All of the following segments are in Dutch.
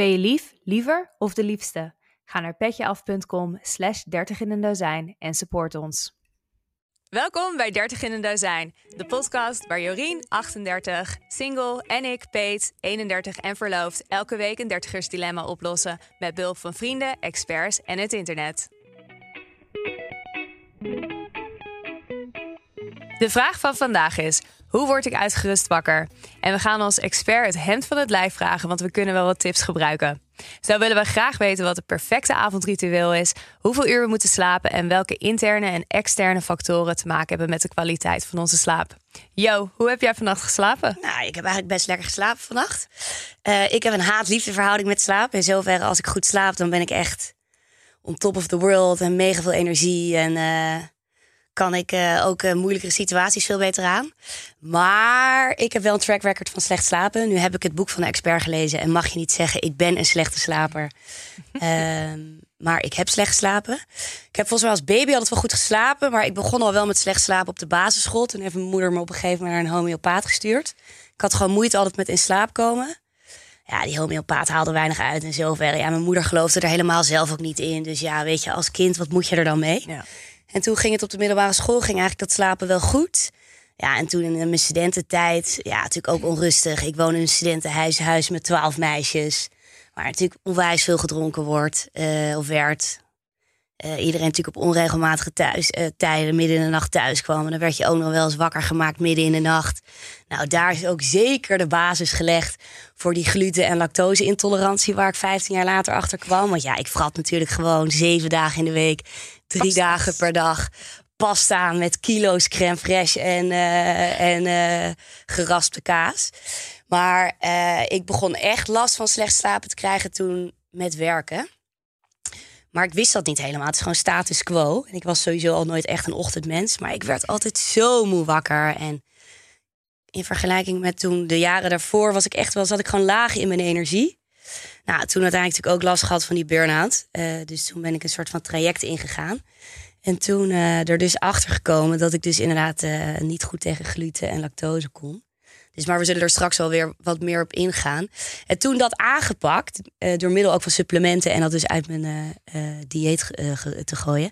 Ben je lief, liever of de liefste? Ga naar petjeaf.com slash 30 in een dozijn en support ons. Welkom bij 30 in een dozijn, de podcast waar Jorien, 38, single en ik, Peet, 31 en verloofd, elke week een dertigersdilemma oplossen met behulp van vrienden, experts en het internet. De vraag van vandaag is: hoe word ik uitgerust wakker? En we gaan als expert het hemd van het lijf vragen, want we kunnen wel wat tips gebruiken. Zo willen we graag weten wat het perfecte avondritueel is, hoeveel uur we moeten slapen en welke interne en externe factoren te maken hebben met de kwaliteit van onze slaap. Yo, hoe heb jij vannacht geslapen? Nou, ik heb eigenlijk best lekker geslapen vannacht. Eh, ik heb een haat-liefde verhouding met slaap. In zoverre, als ik goed slaap, dan ben ik echt on top of the world en mega veel energie. En eh, kan ik eh, ook eh, moeilijkere situaties veel beter aan. Maar ik heb wel een track record van slecht slapen. Nu heb ik het boek van de expert gelezen en mag je niet zeggen: ik ben een slechte slaper. Ehm, maar ik heb slecht geslapen. Ik heb volgens mij als baby altijd wel goed geslapen. Maar ik begon al wel met slecht slapen op de basisschool. Toen heeft mijn moeder me op een gegeven moment naar een homeopaat gestuurd. Ik had gewoon moeite altijd met in slaap komen. Ja, die homeopaat haalde weinig uit en zover. Ja, mijn moeder geloofde er helemaal zelf ook niet in. Dus ja, weet je, als kind, wat moet je er dan mee? Ja. En toen ging het op de middelbare school, ging eigenlijk dat slapen wel goed. Ja, en toen in mijn studententijd, ja, natuurlijk ook onrustig. Ik woon in een studentenhuis, huis met twaalf meisjes. Waar natuurlijk onwijs veel gedronken wordt eh, of werd. Eh, iedereen natuurlijk op onregelmatige thuis, eh, tijden midden in de nacht thuis kwam. En dan werd je ook nog wel eens wakker gemaakt midden in de nacht. Nou, daar is ook zeker de basis gelegd voor die gluten- en lactose-intolerantie... waar ik 15 jaar later achter kwam. Want ja, ik vrat natuurlijk gewoon zeven dagen in de week, drie dagen per dag... Pasta met kilo's crème fraîche en, eh, en eh, geraspte kaas. Maar eh, ik begon echt last van slecht slapen te krijgen toen met werken. Maar ik wist dat niet helemaal. Het is gewoon status quo. En ik was sowieso al nooit echt een ochtendmens. Maar ik werd altijd zo moe wakker. En in vergelijking met toen de jaren daarvoor was ik echt wel, zat ik gewoon laag in mijn energie. Nou, toen uiteindelijk natuurlijk ook last gehad van die burn-out. Eh, dus toen ben ik een soort van traject ingegaan. En toen eh, er dus achter gekomen dat ik dus inderdaad eh, niet goed tegen gluten en lactose kon. Dus maar we zullen er straks wel weer wat meer op ingaan. En toen dat aangepakt, door middel ook van supplementen en dat dus uit mijn dieet te gooien.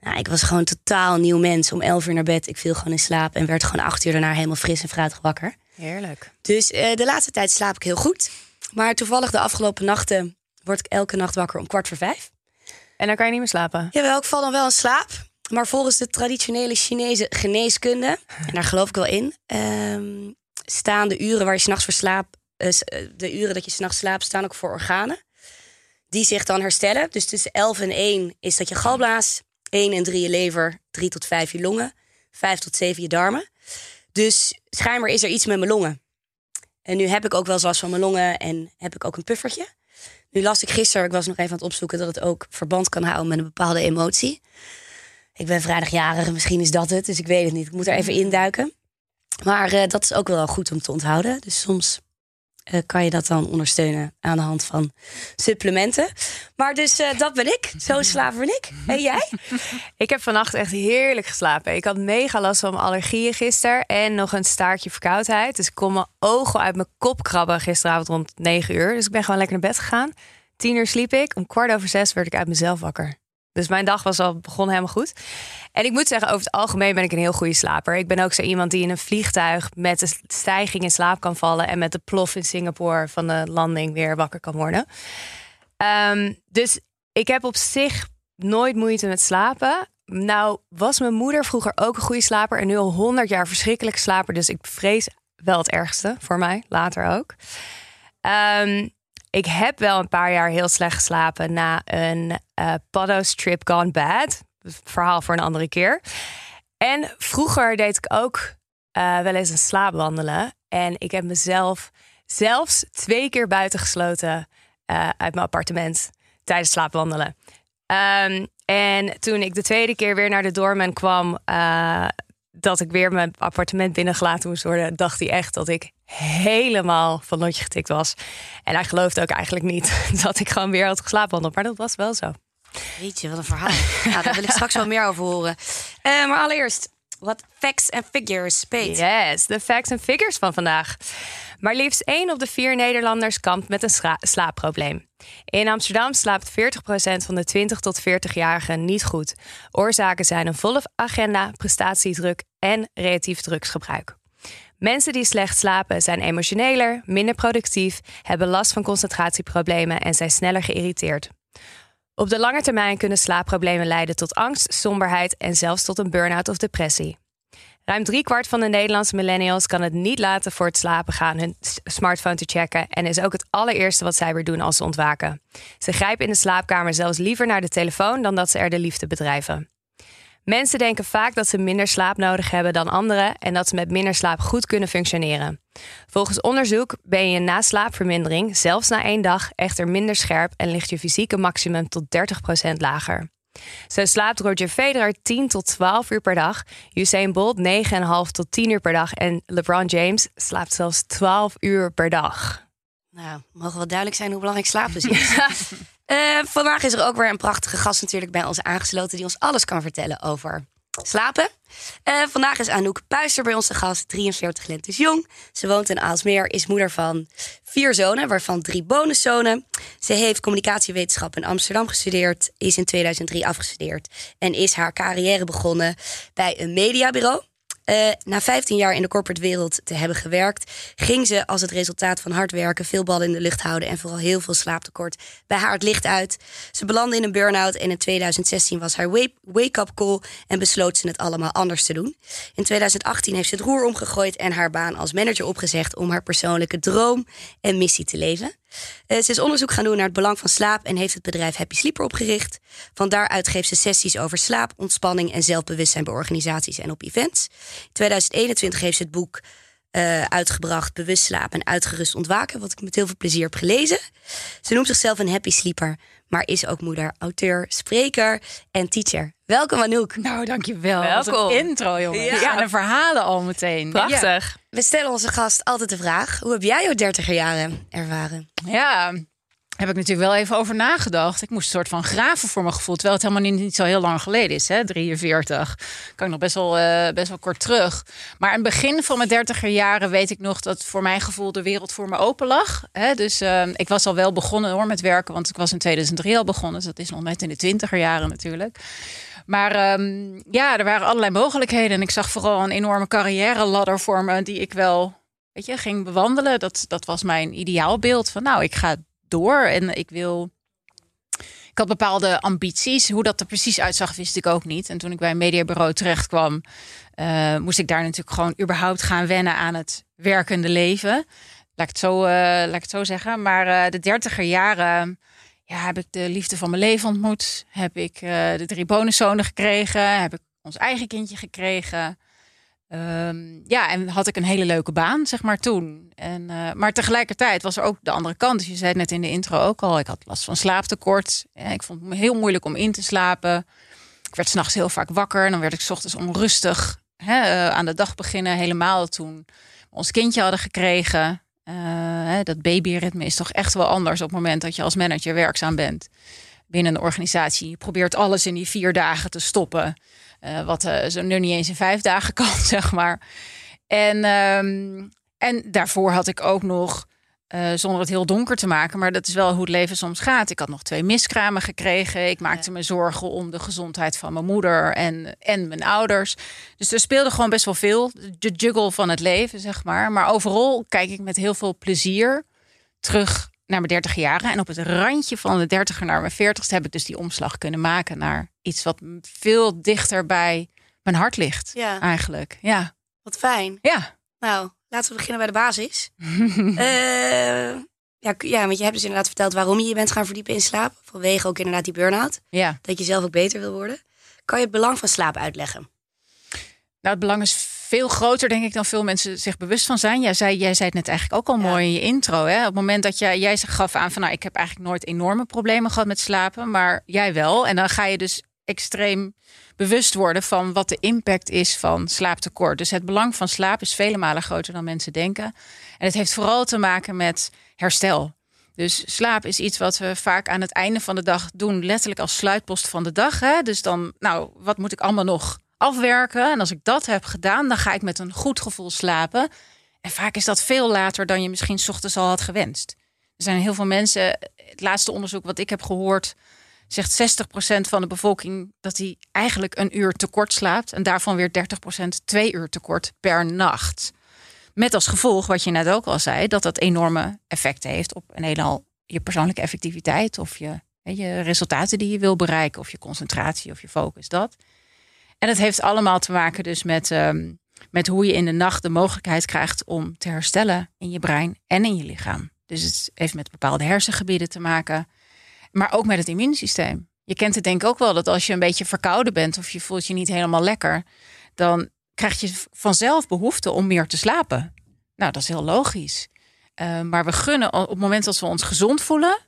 Nou, ik was gewoon totaal nieuw mens. Om 11 uur naar bed, ik viel gewoon in slaap en werd gewoon acht uur daarna helemaal fris en fruitig wakker. Heerlijk. Dus de laatste tijd slaap ik heel goed. Maar toevallig de afgelopen nachten word ik elke nacht wakker om kwart voor vijf. En dan kan je niet meer slapen. Jawel, ik val dan wel in slaap. Maar volgens de traditionele Chinese geneeskunde, en daar geloof ik wel in, ehm, staan de uren waar je s'nachts voor slaapt, eh, eh, de uren dat je s'nachts slaapt, staan ook voor organen. Die zich dan herstellen. Dus tussen 11 en 1 is dat je galblaas, 1 en 3 je lever, 3 tot 5 je longen, 5 tot 7 je darmen. Dus schijnbaar is er iets met mijn longen. En nu heb ik ook wel eens last van mijn longen en heb ik ook een puffertje. Nu las ik gisteren, ik was nog even aan het opzoeken, dat het ook verband kan houden met een bepaalde emotie. Ik ben vrijdagjarig, misschien is dat het. Dus ik weet het niet. Ik moet er even induiken. Maar uh, dat is ook wel goed om te onthouden. Dus soms uh, kan je dat dan ondersteunen aan de hand van supplementen. Maar dus uh, dat ben ik. Zo slaap ben ik. En jij? ik heb vannacht echt heerlijk geslapen. Ik had mega last van mijn allergieën gisteren. En nog een staartje verkoudheid. Dus ik kon mijn ogen uit mijn kop krabben gisteravond rond 9 uur. Dus ik ben gewoon lekker naar bed gegaan. Tien uur sliep ik. Om kwart over zes werd ik uit mezelf wakker. Dus mijn dag was al begonnen helemaal goed. En ik moet zeggen, over het algemeen ben ik een heel goede slaper. Ik ben ook zo iemand die in een vliegtuig met de stijging in slaap kan vallen. En met de plof in Singapore van de landing weer wakker kan worden. Um, dus ik heb op zich nooit moeite met slapen. Nou was mijn moeder vroeger ook een goede slaper. En nu al 100 jaar verschrikkelijk slaper. Dus ik vrees wel het ergste voor mij, later ook. Um, ik heb wel een paar jaar heel slecht geslapen na een uh, paddo's trip gone bad. Verhaal voor een andere keer. En vroeger deed ik ook uh, wel eens een slaapwandelen. En ik heb mezelf zelfs twee keer buitengesloten uh, uit mijn appartement tijdens slaapwandelen. Um, en toen ik de tweede keer weer naar de doorman kwam, dat ik weer mijn appartement binnengelaten moest worden, dacht hij echt dat ik helemaal van lotje getikt was. En hij geloofde ook eigenlijk niet dat ik gewoon weer had geslapen. Maar dat was wel zo. Weet je, wat een verhaal. nou, daar wil ik straks wel meer over horen. Uh, maar allereerst, wat facts and figures, Peet. Yes, de facts and figures van vandaag. Maar liefst 1 op de 4 Nederlanders kampt met een slaapprobleem. In Amsterdam slaapt 40% van de 20 tot 40-jarigen niet goed. Oorzaken zijn een volle agenda, prestatiedruk en reactief drugsgebruik. Mensen die slecht slapen zijn emotioneler, minder productief, hebben last van concentratieproblemen en zijn sneller geïrriteerd. Op de lange termijn kunnen slaapproblemen leiden tot angst, somberheid en zelfs tot een burn-out of depressie. Ruim driekwart van de Nederlandse millennials kan het niet laten voor het slapen gaan hun smartphone te checken en is ook het allereerste wat zij weer doen als ze ontwaken. Ze grijpen in de slaapkamer zelfs liever naar de telefoon dan dat ze er de liefde bedrijven. Mensen denken vaak dat ze minder slaap nodig hebben dan anderen en dat ze met minder slaap goed kunnen functioneren. Volgens onderzoek ben je na slaapvermindering, zelfs na één dag, echter minder scherp en ligt je fysieke maximum tot 30% lager. Zo slaapt Roger Federer 10 tot 12 uur per dag, Usain Bolt 9,5 tot 10 uur per dag en LeBron James slaapt zelfs 12 uur per dag. Nou, mogen wel duidelijk zijn hoe belangrijk slaap is. Uh, vandaag is er ook weer een prachtige gast natuurlijk bij ons aangesloten... die ons alles kan vertellen over slapen. Uh, vandaag is Anouk Puister bij ons de gast, 43 lentes jong. Ze woont in Aalsmeer, is moeder van vier zonen, waarvan drie bonuszonen. Ze heeft communicatiewetenschap in Amsterdam gestudeerd, is in 2003 afgestudeerd... en is haar carrière begonnen bij een mediabureau. Uh, na 15 jaar in de corporate wereld te hebben gewerkt, ging ze als het resultaat van hard werken, veel ballen in de lucht houden en vooral heel veel slaaptekort bij haar het licht uit. Ze belandde in een burn-out en in 2016 was haar wake-up call en besloot ze het allemaal anders te doen. In 2018 heeft ze het roer omgegooid en haar baan als manager opgezegd om haar persoonlijke droom en missie te leven. Uh, ze is onderzoek gaan doen naar het belang van slaap en heeft het bedrijf Happy Sleeper opgericht. Van daaruit geeft ze sessies over slaap, ontspanning en zelfbewustzijn bij organisaties en op events. In 2021 heeft ze het boek uh, uitgebracht, Bewust slapen en uitgerust ontwaken, wat ik met heel veel plezier heb gelezen. Ze noemt zichzelf een happy sleeper, maar is ook moeder, auteur, spreker en teacher. Welkom Anouk. Nou, dankjewel. Welkom. Wat een intro, jongen. Ja. ja, de verhalen al meteen. Prachtig. Ja. We stellen onze gast altijd de vraag: hoe heb jij jouw dertiger jaren ervaren? Ja, heb ik natuurlijk wel even over nagedacht. Ik moest een soort van graven voor mijn gevoel. Terwijl het helemaal niet, niet zo heel lang geleden is. Hè? 43. Kan ik nog best wel, uh, best wel kort terug. Maar in het begin van mijn dertiger jaren weet ik nog dat voor mijn gevoel de wereld voor me open lag. Hè? Dus uh, ik was al wel begonnen hoor met werken. Want ik was in 2003 al begonnen. Dus dat is nog net in de twintiger jaren natuurlijk. Maar um, ja, er waren allerlei mogelijkheden. En ik zag vooral een enorme carrière ladder voor me. Die ik wel weet je, ging bewandelen. Dat, dat was mijn ideaalbeeld. Van nou, ik ga door en ik wil. Ik had bepaalde ambities. Hoe dat er precies uitzag, wist ik ook niet. En toen ik bij een mediabureau terecht kwam, uh, moest ik daar natuurlijk gewoon überhaupt gaan wennen aan het werkende leven. Laat ik het zo, zo zeggen. Maar uh, de dertiger jaren ja, heb ik de liefde van mijn leven ontmoet. Heb ik de drie bonuszonen gekregen. Heb ik ons eigen kindje gekregen. Um, ja, en had ik een hele leuke baan, zeg maar, toen. En, uh, maar tegelijkertijd was er ook de andere kant. Dus je zei net in de intro ook al, ik had last van slaaptekort. Ja, ik vond het heel moeilijk om in te slapen. ik werd s'nachts heel vaak wakker. En dan werd ik 's ochtends onrustig hè, eh, aan de dag beginnen. Helemaal toen we ons kindje hadden gekregen. Eh, hè, dat babyritme is toch echt wel anders op het moment dat je als manager werkzaam bent binnen een organisatie. Je probeert alles in die vier dagen te stoppen. Eh, wat eh, zo nu niet eens in vijf dagen kan, zeg maar. En, ehm, en daarvoor had ik ook nog, eh, zonder het heel donker te maken, maar dat is wel hoe het leven soms gaat. Ik had nog twee miskramen gekregen. Ik maakte me zorgen om de gezondheid van mijn moeder en, en mijn ouders. Dus er speelde gewoon best wel veel. De juggle van het leven, zeg maar. Maar overal kijk ik met heel veel plezier terug naar mijn 30 jaren. En op het randje van de 30er naar mijn 40ste heb ik dus die omslag kunnen maken naar iets wat veel dichter bij mijn hart ligt. Ja. Eigenlijk. Ja. Wat fijn. Ja. Nou, laten we beginnen bij de basis. Eh, ja, ja, want je hebt dus inderdaad verteld waarom je je bent gaan verdiepen in slaap. Vanwege ook inderdaad die burn-out. Ja. Dat je zelf ook beter wil worden. Kan je het belang van slaap uitleggen? Nou, het belang is veel groter, denk ik, dan veel mensen zich bewust van zijn. Jij zei, jij zei het net eigenlijk ook al mooi in je intro. Hè? Op het moment dat jij, jij gaf aan van, nou, ik heb eigenlijk nooit enorme problemen gehad met slapen, maar jij wel. En dan ga je dus extreem bewust worden van wat de impact is van slaaptekort. Dus het belang van slaap is vele malen groter dan mensen denken. En het heeft vooral te maken met herstel. Dus slaap is iets wat we vaak aan het einde van de dag doen, letterlijk als sluitpost van de dag. Hè? Dus dan, nou, wat moet ik allemaal nog afwerken? En als ik dat heb gedaan, dan ga ik met een goed gevoel slapen. En vaak is dat veel later dan je misschien ochtends al had gewenst. Er zijn heel veel mensen, het laatste onderzoek wat ik heb gehoord, zegt 60% van de bevolking dat hij eigenlijk een uur tekort slaapt. En daarvan weer 30% twee uur tekort per nacht. Met als gevolg, wat je net ook al zei, dat dat enorme effecten heeft op een hele je persoonlijke effectiviteit of je, je resultaten die je wil bereiken, of je concentratie of je focus. Dat. En het heeft allemaal te maken dus met, ehm, met hoe je in de nacht de mogelijkheid krijgt om te herstellen in je brein en in je lichaam. Dus het heeft met bepaalde hersengebieden te maken, maar ook met het immuunsysteem. Je kent het denk ik ook wel dat als je een beetje verkouden bent of je voelt je niet helemaal lekker, dan krijg je vanzelf behoefte om meer te slapen. Nou, dat is heel logisch. Uh, maar we gunnen op het moment dat we ons gezond voelen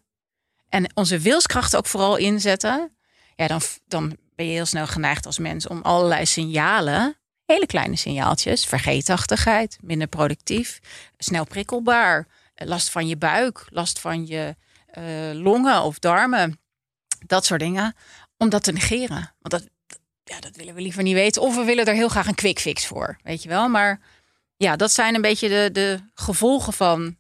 en onze wilskracht ook vooral inzetten, ja, dan, dan ben je heel snel geneigd als mens om allerlei signalen, hele kleine signaaltjes, vergeetachtigheid, minder productief, snel prikkelbaar, last van je buik, last van je uh, longen of darmen, dat soort dingen, om dat te negeren. Want dat, ja, dat willen we liever niet weten. Of we willen er heel graag een quick fix voor, weet je wel. Maar ja, dat zijn een beetje de, de gevolgen van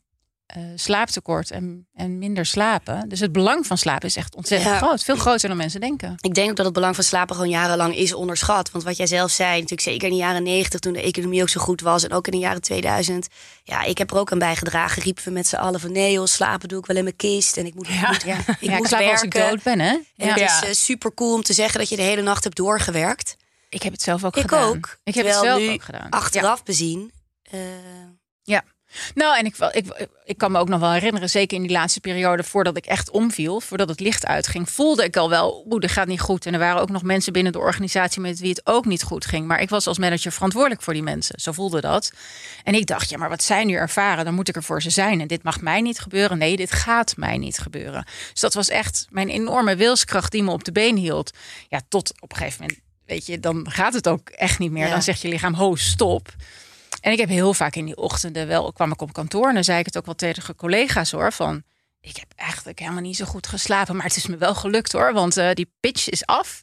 uh, slaaptekort en, en minder slapen. Dus het belang van slapen is echt ontzettend Ja. groot. Veel groter dan mensen denken. Ik denk ook dat het belang van slapen gewoon jarenlang is onderschat. Want wat jij zelf zei, natuurlijk zeker in de jaren 90 toen de economie ook zo goed was. En ook in de jaren 2000. Ja, ik heb er ook aan bijgedragen. Riepen we met z'n allen van nee joh, slapen doe ik wel in mijn kist. En ik moet, ik moet, ja. ik Ja, ik moet slaap als ik werken. dood ben, hè? En Ja. het is uh, super cool om te zeggen dat je de hele nacht hebt doorgewerkt. Ik heb het zelf ook Ik gedaan. ook. Ik heb het zelf nu ook gedaan. Achteraf bezien. eh, Ja. Nou, en ik, ik, ik kan me ook nog wel herinneren, zeker in die laatste periode voordat ik echt omviel, voordat het licht uitging, voelde ik al wel, oeh, dat gaat niet goed. En er waren ook nog mensen binnen de organisatie met wie het ook niet goed ging. Maar ik was als manager verantwoordelijk voor die mensen. Zo voelde dat. En ik dacht, ja, maar wat zij nu ervaren, dan moet ik er voor ze zijn. En dit mag mij niet gebeuren. Nee, dit gaat mij niet gebeuren. Dus dat was echt mijn enorme wilskracht die me op de been hield. Ja, tot op een gegeven moment, weet je, dan gaat het ook echt niet meer. Ja. Dan zegt je lichaam, ho, stop. En ik heb heel vaak in die ochtenden wel, kwam ik op kantoor en dan zei ik het ook wel tegen collega's hoor, van ik heb eigenlijk helemaal niet zo goed geslapen, maar het is me wel gelukt hoor, want eh, die pitch is af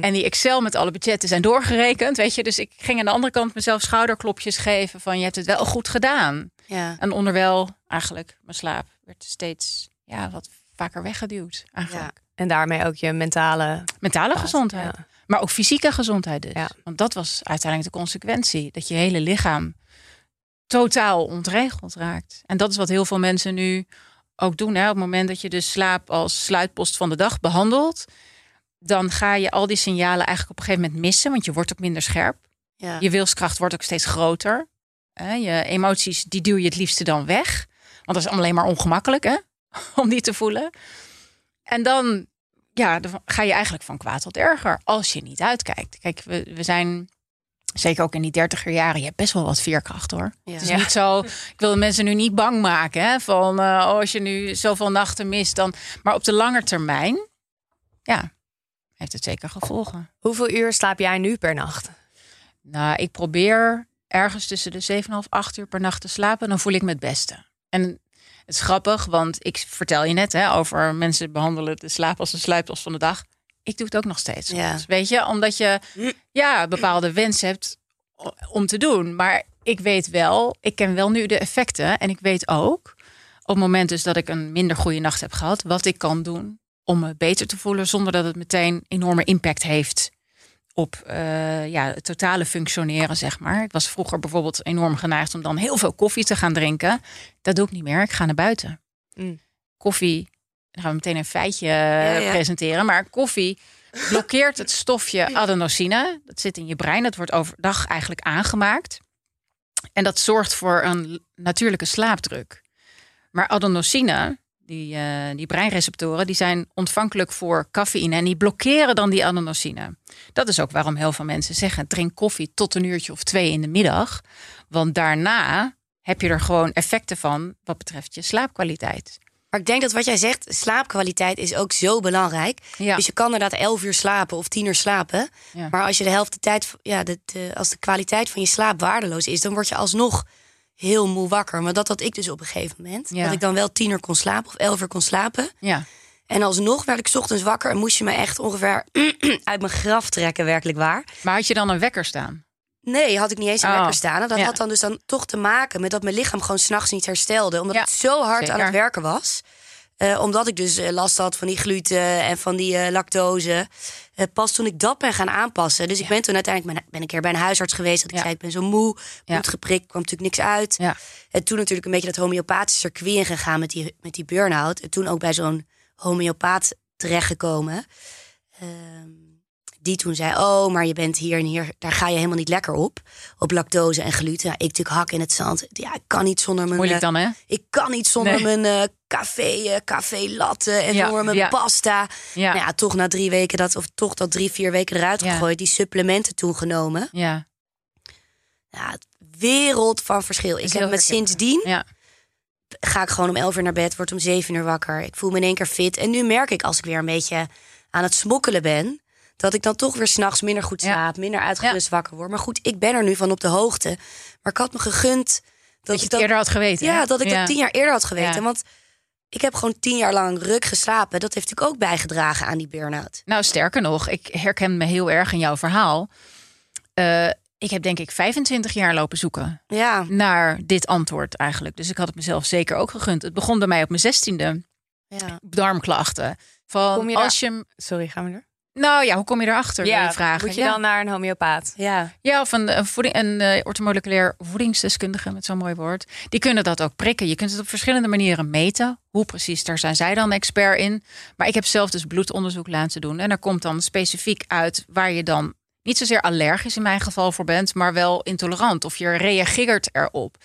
en die Excel met alle budgetten zijn doorgerekend, weet je. Dus ik ging aan de andere kant mezelf schouderklopjes geven van je hebt het wel goed gedaan. ja. En onderwijl eigenlijk mijn slaap werd steeds ja, wat vaker weggeduwd eigenlijk. En daarmee ook je mentale... Mentale gezondheid. ja. Maar ook fysieke gezondheid dus. Ja. Want dat was uiteindelijk de consequentie. Dat je hele lichaam totaal ontregeld raakt. En dat is wat heel veel mensen nu ook doen. Hè. Op het moment dat je dus slaap als sluitpost van de dag behandelt... dan ga je al die signalen eigenlijk op een gegeven moment missen. Want je wordt ook minder scherp. Ja. Je wilskracht wordt ook steeds groter. Hè, Je emoties, die duw je het liefste dan weg. Want dat is alleen maar ongemakkelijk, hè? Om die te voelen. En dan ja, dan ga je eigenlijk van kwaad tot erger als je niet uitkijkt. Kijk, we, we zijn zeker ook in die dertiger jaren, je hebt best wel wat veerkracht hoor. Ja. Het is Ja. niet zo, ik wil de mensen nu niet bang maken hè, van eh, oh, als je nu zoveel nachten mist dan. Maar op de lange termijn, ja, heeft het zeker gevolgen. Hoeveel uur slaap jij nu per nacht? Nou, ik probeer ergens tussen de 7,5, 8 uur per nacht te slapen. Dan voel ik me het beste. En het is grappig, want ik vertel je net hè, over mensen behandelen de slaap als een sluipels van de dag. Ik doe het ook nog steeds. Ja. Weet je, omdat je ja, bepaalde wensen hebt om te doen. Maar ik weet wel, ik ken wel nu de effecten. En ik weet ook, op het moment dus dat ik een minder goede nacht heb gehad, wat ik kan doen om me beter te voelen zonder dat het meteen enorme impact heeft op eh, ja, het totale functioneren, zeg maar. Ik was vroeger bijvoorbeeld enorm geneigd om dan heel veel koffie te gaan drinken. Dat doe ik niet meer. Ik ga naar buiten. Mm. Koffie, dan gaan we meteen een feitje Ja, ja. presenteren. Maar koffie blokkeert het stofje adenosine. Dat zit in je brein. Dat wordt overdag eigenlijk aangemaakt. En dat zorgt voor een natuurlijke slaapdruk. Maar adenosine, die, eh, die breinreceptoren, die zijn ontvankelijk voor cafeïne en die blokkeren dan die adenosine. Dat is ook waarom heel veel mensen zeggen: drink koffie tot een uurtje of twee in de middag. Want daarna heb je er gewoon effecten van wat betreft je slaapkwaliteit. Maar ik denk dat wat jij zegt, slaapkwaliteit is ook zo belangrijk. Ja. Dus je kan inderdaad 11 uur slapen of 10 uur slapen. Ja. Maar als je de helft de tijd, ja, de, de- als de kwaliteit van je slaap waardeloos is, dan word je alsnog heel moe wakker. Maar dat had ik dus op een gegeven moment. Ja. Dat ik dan wel 10 uur kon slapen of 11 uur kon slapen. Ja, En alsnog werd ik 's ochtends wakker en moest je me echt ongeveer uit mijn graf trekken, werkelijk waar. maar had je dan een wekker staan? Nee, had ik niet eens een Oh, wekker staan. En dat ja. had dan dus dan toch te maken met dat mijn lichaam gewoon s'nachts niet herstelde. Omdat Ja, het zo hard aan het werken was. Eh, omdat ik dus eh, last had van die gluten en van die eh, lactose. Pas toen ik dat ben gaan aanpassen. Dus ik ben toen uiteindelijk ben, ben een keer bij een huisarts geweest. Dat ik zei, ik ben zo moe, bloed geprikt, kwam natuurlijk niks uit. Ja. En toen natuurlijk een beetje dat homeopathische circuit ingegaan met die, met die burn-out. En toen ook bij zo'n homeopaat terechtgekomen. Ehm, die toen zei, oh, maar je bent hier en hier, daar ga je helemaal niet lekker op. Op lactose en gluten. Ik natuurlijk hak in het zand. Ja, ik kan niet zonder mijn... Moeilijk eh, dan, hè? Ik kan niet zonder Nee. mijn eh, café, eh, café latte en Ja, mijn ja. pasta. Ja. Nou ja, toch na drie weken, dat, of toch dat drie, vier weken eruit gegooid. Die supplementen toen genomen. Ja. Ja, het wereld van verschil. Ik heb met sindsdien Ja. ga ik gewoon om 11 uur naar bed, word om 7 uur wakker. Ik voel me in één keer fit. En nu merk ik als ik weer een beetje aan het smokkelen ben, dat ik dan toch weer s'nachts minder goed Ja. slaap, minder uitgerust wakker word. Maar goed, ik ben er nu van op de hoogte. Maar ik had me gegund dat, Dat je ik het eerder had geweten. Ja, hè? dat ik Ja. dat tien jaar eerder had geweten. Want ik heb gewoon tien jaar lang ruk geslapen. Dat heeft natuurlijk ook bijgedragen aan die burn-out. Nou, sterker nog, ik herken me heel erg in jouw verhaal. Eh, ik heb denk ik 25 jaar lopen zoeken Ja, naar dit antwoord eigenlijk. Dus ik had het mezelf zeker ook gegund. Het begon bij mij op mijn zestiende. ja. Darmklachten. Van Kom je als je... Sorry, gaan we er? Nou ja, hoe kom je erachter? je vragen. moet je ja. dan naar een homeopaat? ja. Ja, of een, een, voeding, een orthomoleculair voedingsdeskundige met zo'n mooi woord. Die kunnen dat ook prikken. Je kunt het op verschillende manieren meten. Hoe precies, daar zijn zij dan expert in. Maar ik heb zelf dus bloedonderzoek laten doen. En daar komt dan specifiek uit waar je dan niet zozeer allergisch in mijn geval voor bent, maar wel intolerant. Of je reageert erop.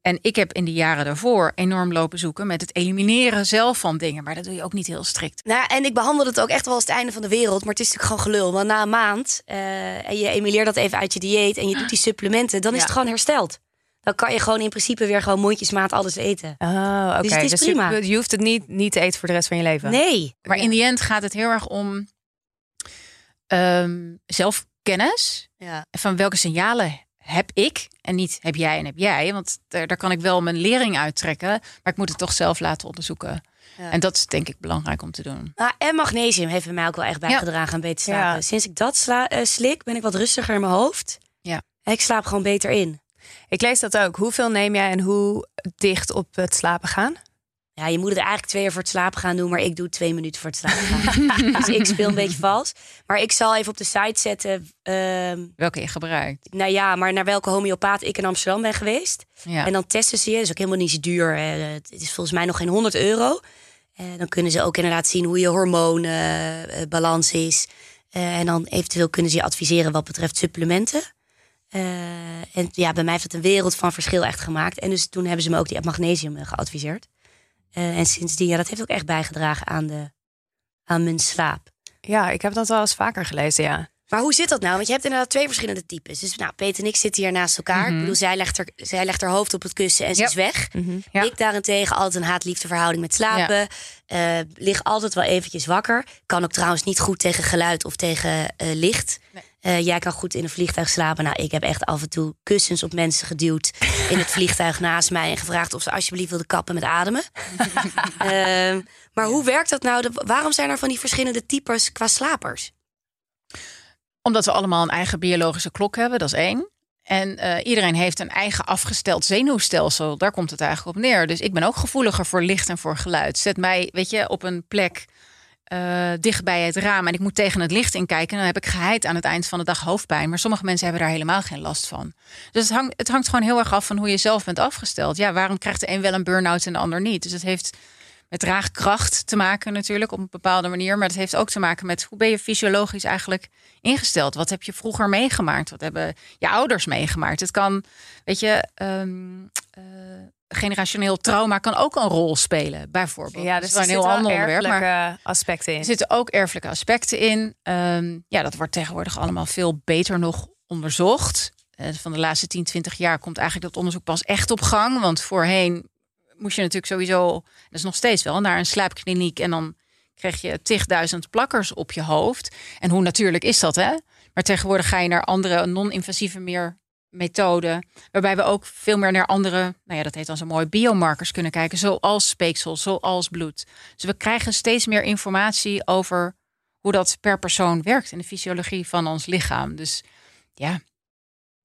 En ik heb in de jaren daarvoor enorm lopen zoeken met het elimineren zelf van dingen. Maar dat doe je ook niet heel strikt. Nou, en ik behandel het ook echt wel als het einde van de wereld. Maar het is natuurlijk gewoon gelul. Want na een maand eh, en je emileert dat even uit je dieet en je doet die supplementen, dan is Ja. het gewoon hersteld. Dan kan je gewoon in principe weer gewoon mondjesmaat alles eten. Oh, oké. Dus het is prima. Je, je hoeft het niet, niet te eten voor de rest van je leven. Nee. Maar in die end gaat het heel erg om ehm, zelfkennis. Ja. van welke signalen heb ik en niet heb jij en heb jij. Want daar, daar kan ik wel mijn lering uittrekken, maar ik moet het toch zelf laten onderzoeken. Ja. En dat is denk ik belangrijk om te doen. Ah, en magnesium heeft bij mij ook wel echt bijgedragen aan beter slapen. Ja. Sinds ik dat sla- eh, slik, ben ik wat rustiger in mijn hoofd. Ja. En ik slaap gewoon beter in. Ik lees dat ook. Hoeveel neem jij en hoe dicht op het slapen gaan? Ja, je moet het eigenlijk twee uur voor het slapen gaan doen, maar ik doe twee minuten voor het slapen gaan. dus ik speel een beetje vals. Maar ik zal even op de site zetten, ehm, Welke je gebruikt. nou ja, maar naar welke homeopaat ik in Amsterdam ben geweest. Ja. En dan testen ze je. Dat is ook helemaal niet zo duur. Eh, Het is volgens mij nog geen 100 euro. Eh, dan kunnen ze ook inderdaad zien hoe je hormoonbalans is. Eh, en dan eventueel kunnen ze je adviseren wat betreft supplementen. Eh, en ja, bij mij heeft het een wereld van verschil echt gemaakt. En dus toen hebben ze me ook die magnesium eh, geadviseerd. Eh, en sindsdien, ja, dat heeft ook echt bijgedragen aan, de, aan mijn slaap. Ja, ik heb dat wel eens vaker gelezen, ja. Maar hoe zit dat nou? Want je hebt inderdaad twee verschillende types. Dus nou, Peter en ik zitten hier naast elkaar. Ik bedoel, zij legt, er, zij legt haar hoofd op het kussen en ze Ja. is weg. Ja. Ik daarentegen altijd een haat-liefde verhouding met slapen. Eh, lig altijd wel eventjes wakker. Kan ook trouwens niet goed tegen geluid of tegen eh, licht. Eh, jij kan goed in een vliegtuig slapen. Nou, ik heb echt af en toe kussens op mensen geduwd in het vliegtuig naast mij en gevraagd of ze alsjeblieft wilden kappen met ademen. Ehm, maar hoe werkt dat nou? De- waarom zijn er van die verschillende types qua slapers? Omdat we allemaal een eigen biologische klok hebben, dat is één. En eh, iedereen heeft een eigen afgesteld zenuwstelsel. Daar komt het eigenlijk op neer. Dus ik ben ook gevoeliger voor licht en voor geluid. Zet mij, weet je, op een plek eh, dicht bij het raam en ik moet tegen het licht inkijken. Dan heb ik geheid aan het eind van de dag hoofdpijn. Maar sommige mensen hebben daar helemaal geen last van. Dus het hangt, het hangt gewoon heel erg af van hoe je zelf bent afgesteld. Ja, waarom krijgt de een wel een burn-out en de ander niet? Dus het heeft met draagkracht te maken natuurlijk op een bepaalde manier. Maar het heeft ook te maken met hoe ben je fysiologisch eigenlijk ingesteld? Wat heb je vroeger meegemaakt? Wat hebben je ouders meegemaakt? Het kan, weet je, ehm, eh, generationeel trauma kan ook een rol spelen, bijvoorbeeld. Ja, Dat dus is er wel een heel ander onderwerp. Maar erfelijke aspecten in. er zitten ook erfelijke aspecten in. Ehm, ja, dat wordt tegenwoordig allemaal veel beter nog onderzocht. Eh, van de laatste 10, 20 jaar komt eigenlijk dat onderzoek pas echt op gang. Want voorheen moest je natuurlijk sowieso, dat is nog steeds wel, naar een slaapkliniek en dan kreeg je tigduizend plakkers op je hoofd. En hoe natuurlijk is dat, hè? Maar tegenwoordig ga je naar andere non-invasieve meer methoden, waarbij we ook veel meer naar andere, nou ja, dat heet dan zo mooi, biomarkers kunnen kijken, zoals speeksel, zoals bloed. Dus we krijgen steeds meer informatie over hoe dat per persoon werkt in de fysiologie van ons lichaam. Dus ja,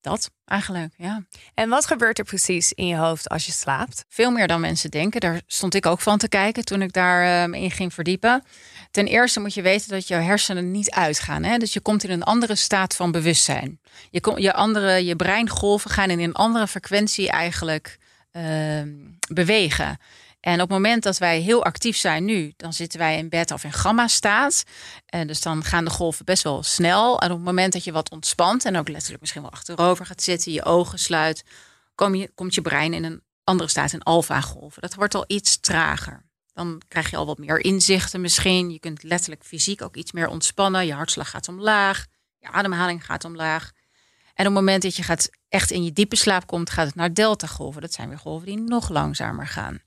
dat eigenlijk, ja. En wat gebeurt er precies in je hoofd als je slaapt? Veel meer dan mensen denken. Daar stond ik ook van te kijken toen ik daarin in ging verdiepen. Ten eerste moet je weten dat jouw hersenen niet uitgaan. Hè? Dus je komt in een andere staat van bewustzijn. Je, kom, je, andere, je breingolven gaan in een andere frequentie eigenlijk ehm, bewegen. En op het moment dat wij heel actief zijn nu, dan zitten wij in beta of in gamma-staat. En dus dan gaan de golven best wel snel. En op het moment dat je wat ontspant en ook letterlijk misschien wel achterover gaat zitten, je ogen sluit, kom je, komt je brein in een andere staat, in alfa-golven. Dat wordt al iets trager. Dan krijg je al wat meer inzichten misschien. Je kunt letterlijk fysiek ook iets meer ontspannen. Je hartslag gaat omlaag, je ademhaling gaat omlaag. En op het moment dat je gaat echt in je diepe slaap komt, gaat het naar delta-golven. Dat zijn weer golven die nog langzamer gaan.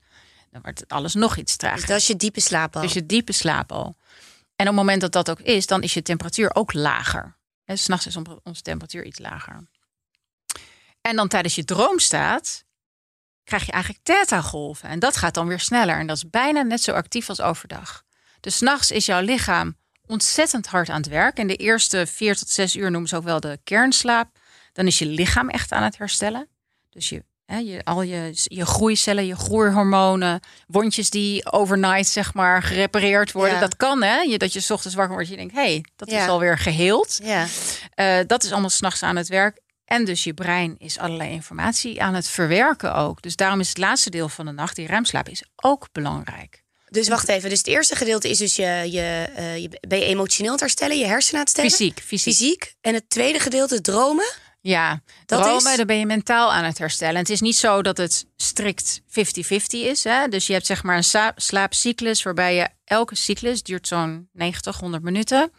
Dan wordt het alles nog iets trager. Dus dat is je diepe slaap al. Dus je diepe slaap al. En op het moment dat dat ook is, dan is je temperatuur ook lager. En s'nachts is on- onze temperatuur iets lager. En dan tijdens je droomstaat krijg je eigenlijk theta-golven. En dat gaat dan weer sneller. En dat is bijna net zo actief als overdag. Dus s'nachts is jouw lichaam ontzettend hard aan het werk. En de eerste vier tot zes uur noemen ze ook wel de kernslaap. Dan is je lichaam echt aan het herstellen. Dus je, hè, je, al je, je groeicellen, je groeihormonen, wondjes die overnight zeg maar gerepareerd worden. Ja. Dat kan hè. Je, dat je 's ochtends wakker wordt en je denkt, hé, hey, dat Ja. is alweer geheeld. Ja. Eh, dat is allemaal s'nachts aan het werk. En dus je brein is allerlei informatie aan het verwerken ook. Dus daarom is het laatste deel van de nacht, die ruimslaap, is ook belangrijk. Dus wacht even. Dus het eerste gedeelte is dus je, je, eh, je ben je emotioneel aan het herstellen, je hersenen aan het stellen. Fysiek, fysiek. Fysiek. En het tweede gedeelte, dromen. Ja, Dat dromen, is- dan ben je mentaal aan het herstellen. En het is niet zo dat het strikt 50-50 is. Hè? Dus je hebt zeg maar een slaapcyclus waarbij je elke cyclus duurt zo'n 90, 100 minuten.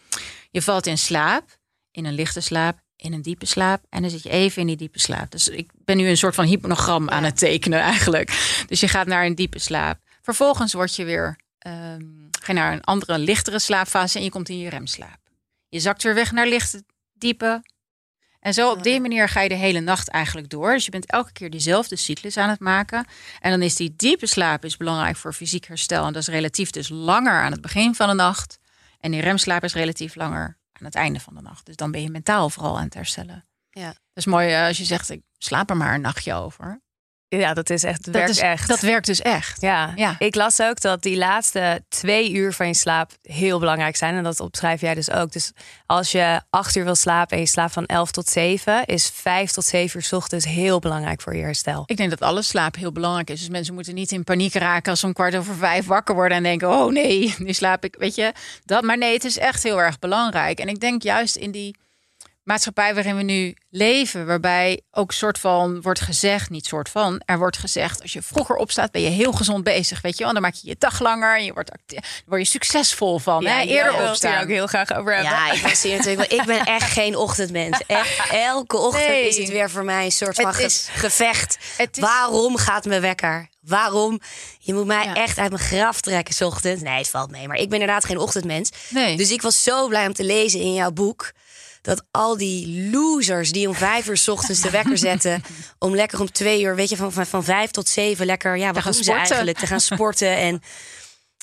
Je valt in slaap, in een lichte slaap, in een diepe slaap. En dan zit je even in die diepe slaap. Dus ik ben nu een soort van hypnogram aan het tekenen eigenlijk. Dus je gaat naar een diepe slaap. Vervolgens word je weer, ehm, ga je naar een andere, lichtere slaapfase en je komt in je remslaap. Je zakt weer weg naar lichte, diepe, en zo op die manier ga je de hele nacht eigenlijk door. Dus je bent elke keer diezelfde cyclus aan het maken. En dan is die diepe slaap is belangrijk voor fysiek herstel. En dat is relatief dus langer aan het begin van de nacht. En die remslaap is relatief langer aan het einde van de nacht. Dus dan ben je mentaal vooral aan het herstellen. Ja. Dat is mooi eh, als je zegt, ik slaap er maar een nachtje over. Ja, dat is echt, dat werkt is, echt. dat werkt dus echt. Ja. Ja. ik las ook dat die laatste twee uur van je slaap heel belangrijk zijn. En dat opschrijf jij dus ook. Dus als je acht uur wil slapen en je slaapt van elf tot zeven, is vijf tot zeven uur 's ochtends heel belangrijk voor je herstel. Ik denk dat alle slaap heel belangrijk is. Dus mensen moeten niet in paniek raken als ze om kwart over vijf wakker worden en denken: oh nee, nu slaap ik. Weet je dat? Maar nee, het is echt heel erg belangrijk. En ik denk juist in die maatschappij waarin we nu leven, waarbij ook soort van wordt gezegd, niet soort van, er wordt gezegd, als je vroeger opstaat, ben je heel gezond bezig, weet je wel. Dan maak je je dag langer en je wordt, acti- daar word je succesvol van. Ja, hè? Eerder opstaan. ook heel graag over hebben. Ja, ik, hier natuurlijk, ik ben echt geen ochtendmens. Echt, elke ochtend Nee. is het weer voor mij een soort van Het ge- is- gevecht. het is- Waarom gaat mijn wekker? Waarom? Je moet mij Ja. echt uit mijn graf trekken 's ochtends. Nee, het valt mee. Maar ik ben inderdaad geen ochtendmens. Nee. Dus ik was zo blij om te lezen in jouw boek... dat al die losers die om vijf uur 's ochtends de wekker zetten... om lekker om twee uur, weet je, van, van, van vijf tot zeven lekker... ja, wat gaan doen ze eigenlijk? Te gaan sporten en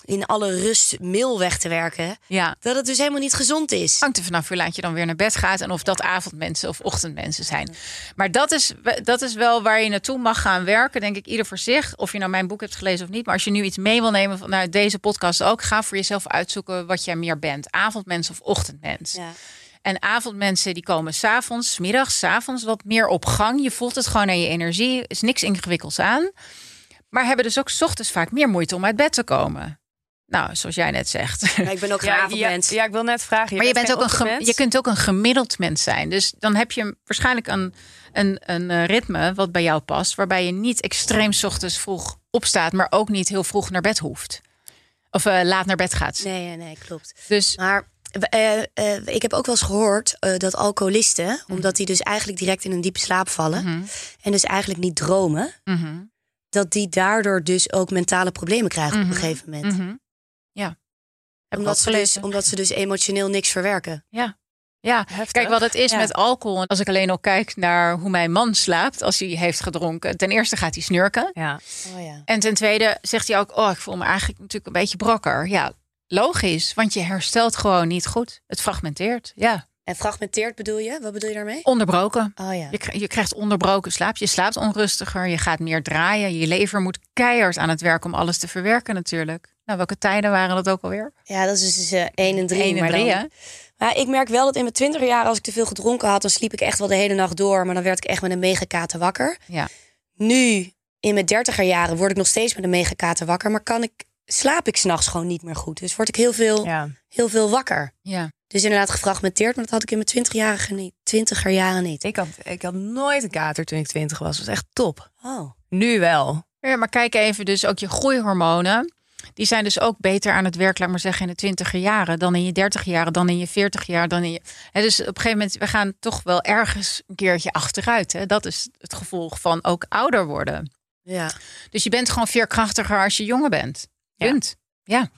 in alle rust mail weg te werken. Ja. Dat het dus helemaal niet gezond is. Hangt er vanaf hoe laat je dan weer naar bed gaat en of dat avondmensen of ochtendmensen zijn. Maar dat is, dat is wel waar je naartoe mag gaan werken, denk ik, ieder voor zich. Of je nou mijn boek hebt gelezen of niet. Maar als je nu iets mee wil nemen vanuit deze podcast ook, ga voor jezelf uitzoeken wat jij meer bent. Avondmens of ochtendmens. Ja. En avondmensen die komen s'avonds, middags, 's avonds wat meer op gang. Je voelt het gewoon aan je energie. Er is niks ingewikkelds aan. Maar hebben dus ook 's ochtends vaak meer moeite om uit bed te komen. Nou, zoals jij net zegt. Ik ben ook geen Ja, ja, avondmens. ja, ik wil net vragen. Maar je, bent ook een je kunt ook een gemiddeld mens zijn. Dus dan heb je waarschijnlijk een, een, een eh, ritme wat bij jou past. Waarbij je niet extreem 's ochtends vroeg opstaat, maar ook niet heel vroeg naar bed hoeft. Of eh, laat naar bed gaat. Nee, nee, nee, klopt. Dus Maar eh, eh, ik heb ook wel eens gehoord eh, dat alcoholisten, omdat die dus eigenlijk direct in een diepe slaap vallen en dus eigenlijk niet dromen, mhm, dat die daardoor dus ook mentale problemen krijgen op Mhm. een gegeven moment. mhm. ja. Heb Omdat, ze dus, gelezen. omdat ze dus emotioneel niks verwerken. Ja. Ja, Heftig. kijk wat het is Ja. met alcohol. Als ik alleen al kijk naar hoe mijn man slaapt als hij heeft gedronken. Ten eerste gaat hij snurken. Ja. Oh ja. En ten tweede zegt hij ook, oh, ik voel me eigenlijk natuurlijk een beetje brokker. Ja, logisch, want je herstelt gewoon niet goed. Het fragmenteert, ja. En fragmenteerd bedoel je? Wat bedoel je daarmee? Onderbroken. Oh ja. Je, kri- je krijgt onderbroken slaap. Je slaapt onrustiger. Je gaat meer draaien. Je lever moet keihard aan het werk om alles te verwerken natuurlijk. Nou, welke tijden waren dat ook alweer? Ja, dat is dus eh 1 en 3. 1 en 3, hè? Maar ik merk wel dat in mijn twintig jaar, als ik te veel gedronken had, dan sliep ik echt wel de hele nacht door. Maar dan werd ik echt met een megakater wakker. Ja. Nu, in mijn dertiger jaren, word ik nog steeds met een megakater wakker. Maar kan ik, slaap ik s'nachts gewoon niet meer goed. Dus word ik heel veel, Ja. heel veel wakker. Ja. Dus inderdaad gefragmenteerd, maar dat had ik in mijn twintigjarige niet. Twintiger jaren niet. Ik had, ik had nooit een kater toen ik twintig was. Dat was echt top. Oh. Nu wel. Ja, maar kijk even, dus ook je groeihormonen. Die zijn dus ook beter aan het werk, laat maar zeggen, in de twintiger jaren dan in je dertig jaren, dan in je veertig jaar, dan in je. Hè, dus op een gegeven moment, we gaan toch wel ergens een keertje achteruit. Hè? Dat is het gevolg van ook ouder worden. Ja. Dus je bent gewoon veerkrachtiger als je jonger bent. Punt. Ja.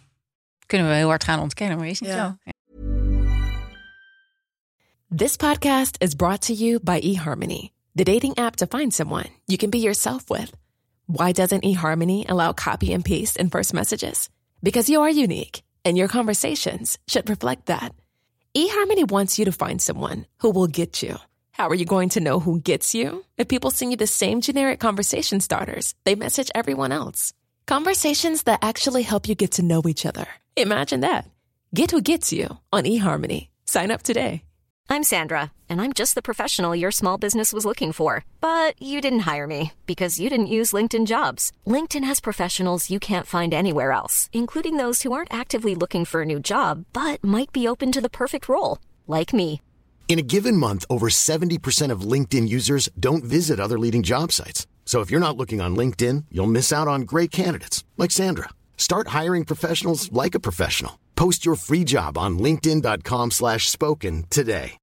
Kunnen we heel hard gaan ontkennen, maar is niet Ja. zo. This podcast is brought to you by eHarmony, the dating app to find someone you can be yourself with. Why doesn't eHarmony allow copy and paste in first messages? Because you are unique, and your conversations should reflect that. eHarmony wants you to find someone who will get you. How are you going to know who gets you? If people send you the same generic conversation starters, they message everyone else. Conversations that actually help you get to know each other. Imagine that. Get who gets you on eHarmony. Sign up today. I'm Sandra, and I'm just the professional your small business was looking for. But you didn't hire me because you didn't use LinkedIn jobs. LinkedIn has professionals you can't find anywhere else, including those who aren't actively looking for a new job but might be open to the perfect role, like me. In a given month, over 70% of LinkedIn users don't visit other leading job sites. So if you're not looking on LinkedIn, you'll miss out on great candidates like Sandra. Start hiring professionals like a professional. Post your free job on linkedin.com/spoken today.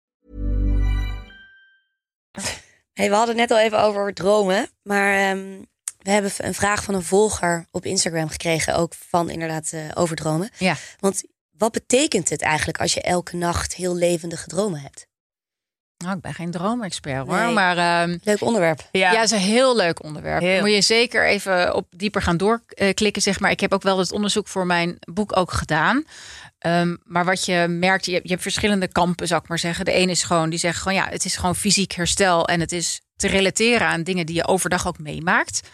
Hey, we hadden net al even over dromen. Maar ehm, we hebben een vraag van een volger op Instagram gekregen. Ook van inderdaad eh, over dromen. Ja. Want wat betekent het eigenlijk als je elke nacht heel levendige dromen hebt? Nou, ik ben geen droomexpert hoor. Nee. Maar ehm, Leuk onderwerp. ja. het is een heel leuk onderwerp. Heel. Moet je zeker even op dieper gaan doorklikken, zeg maar. Ik heb ook wel het onderzoek voor mijn boek ook gedaan. Ehm, maar wat je merkt, je hebt, je hebt verschillende kampen, zou ik maar zeggen. De ene is gewoon, die zegt gewoon, ja, het is gewoon fysiek herstel. En het is te relateren aan dingen die je overdag ook meemaakt.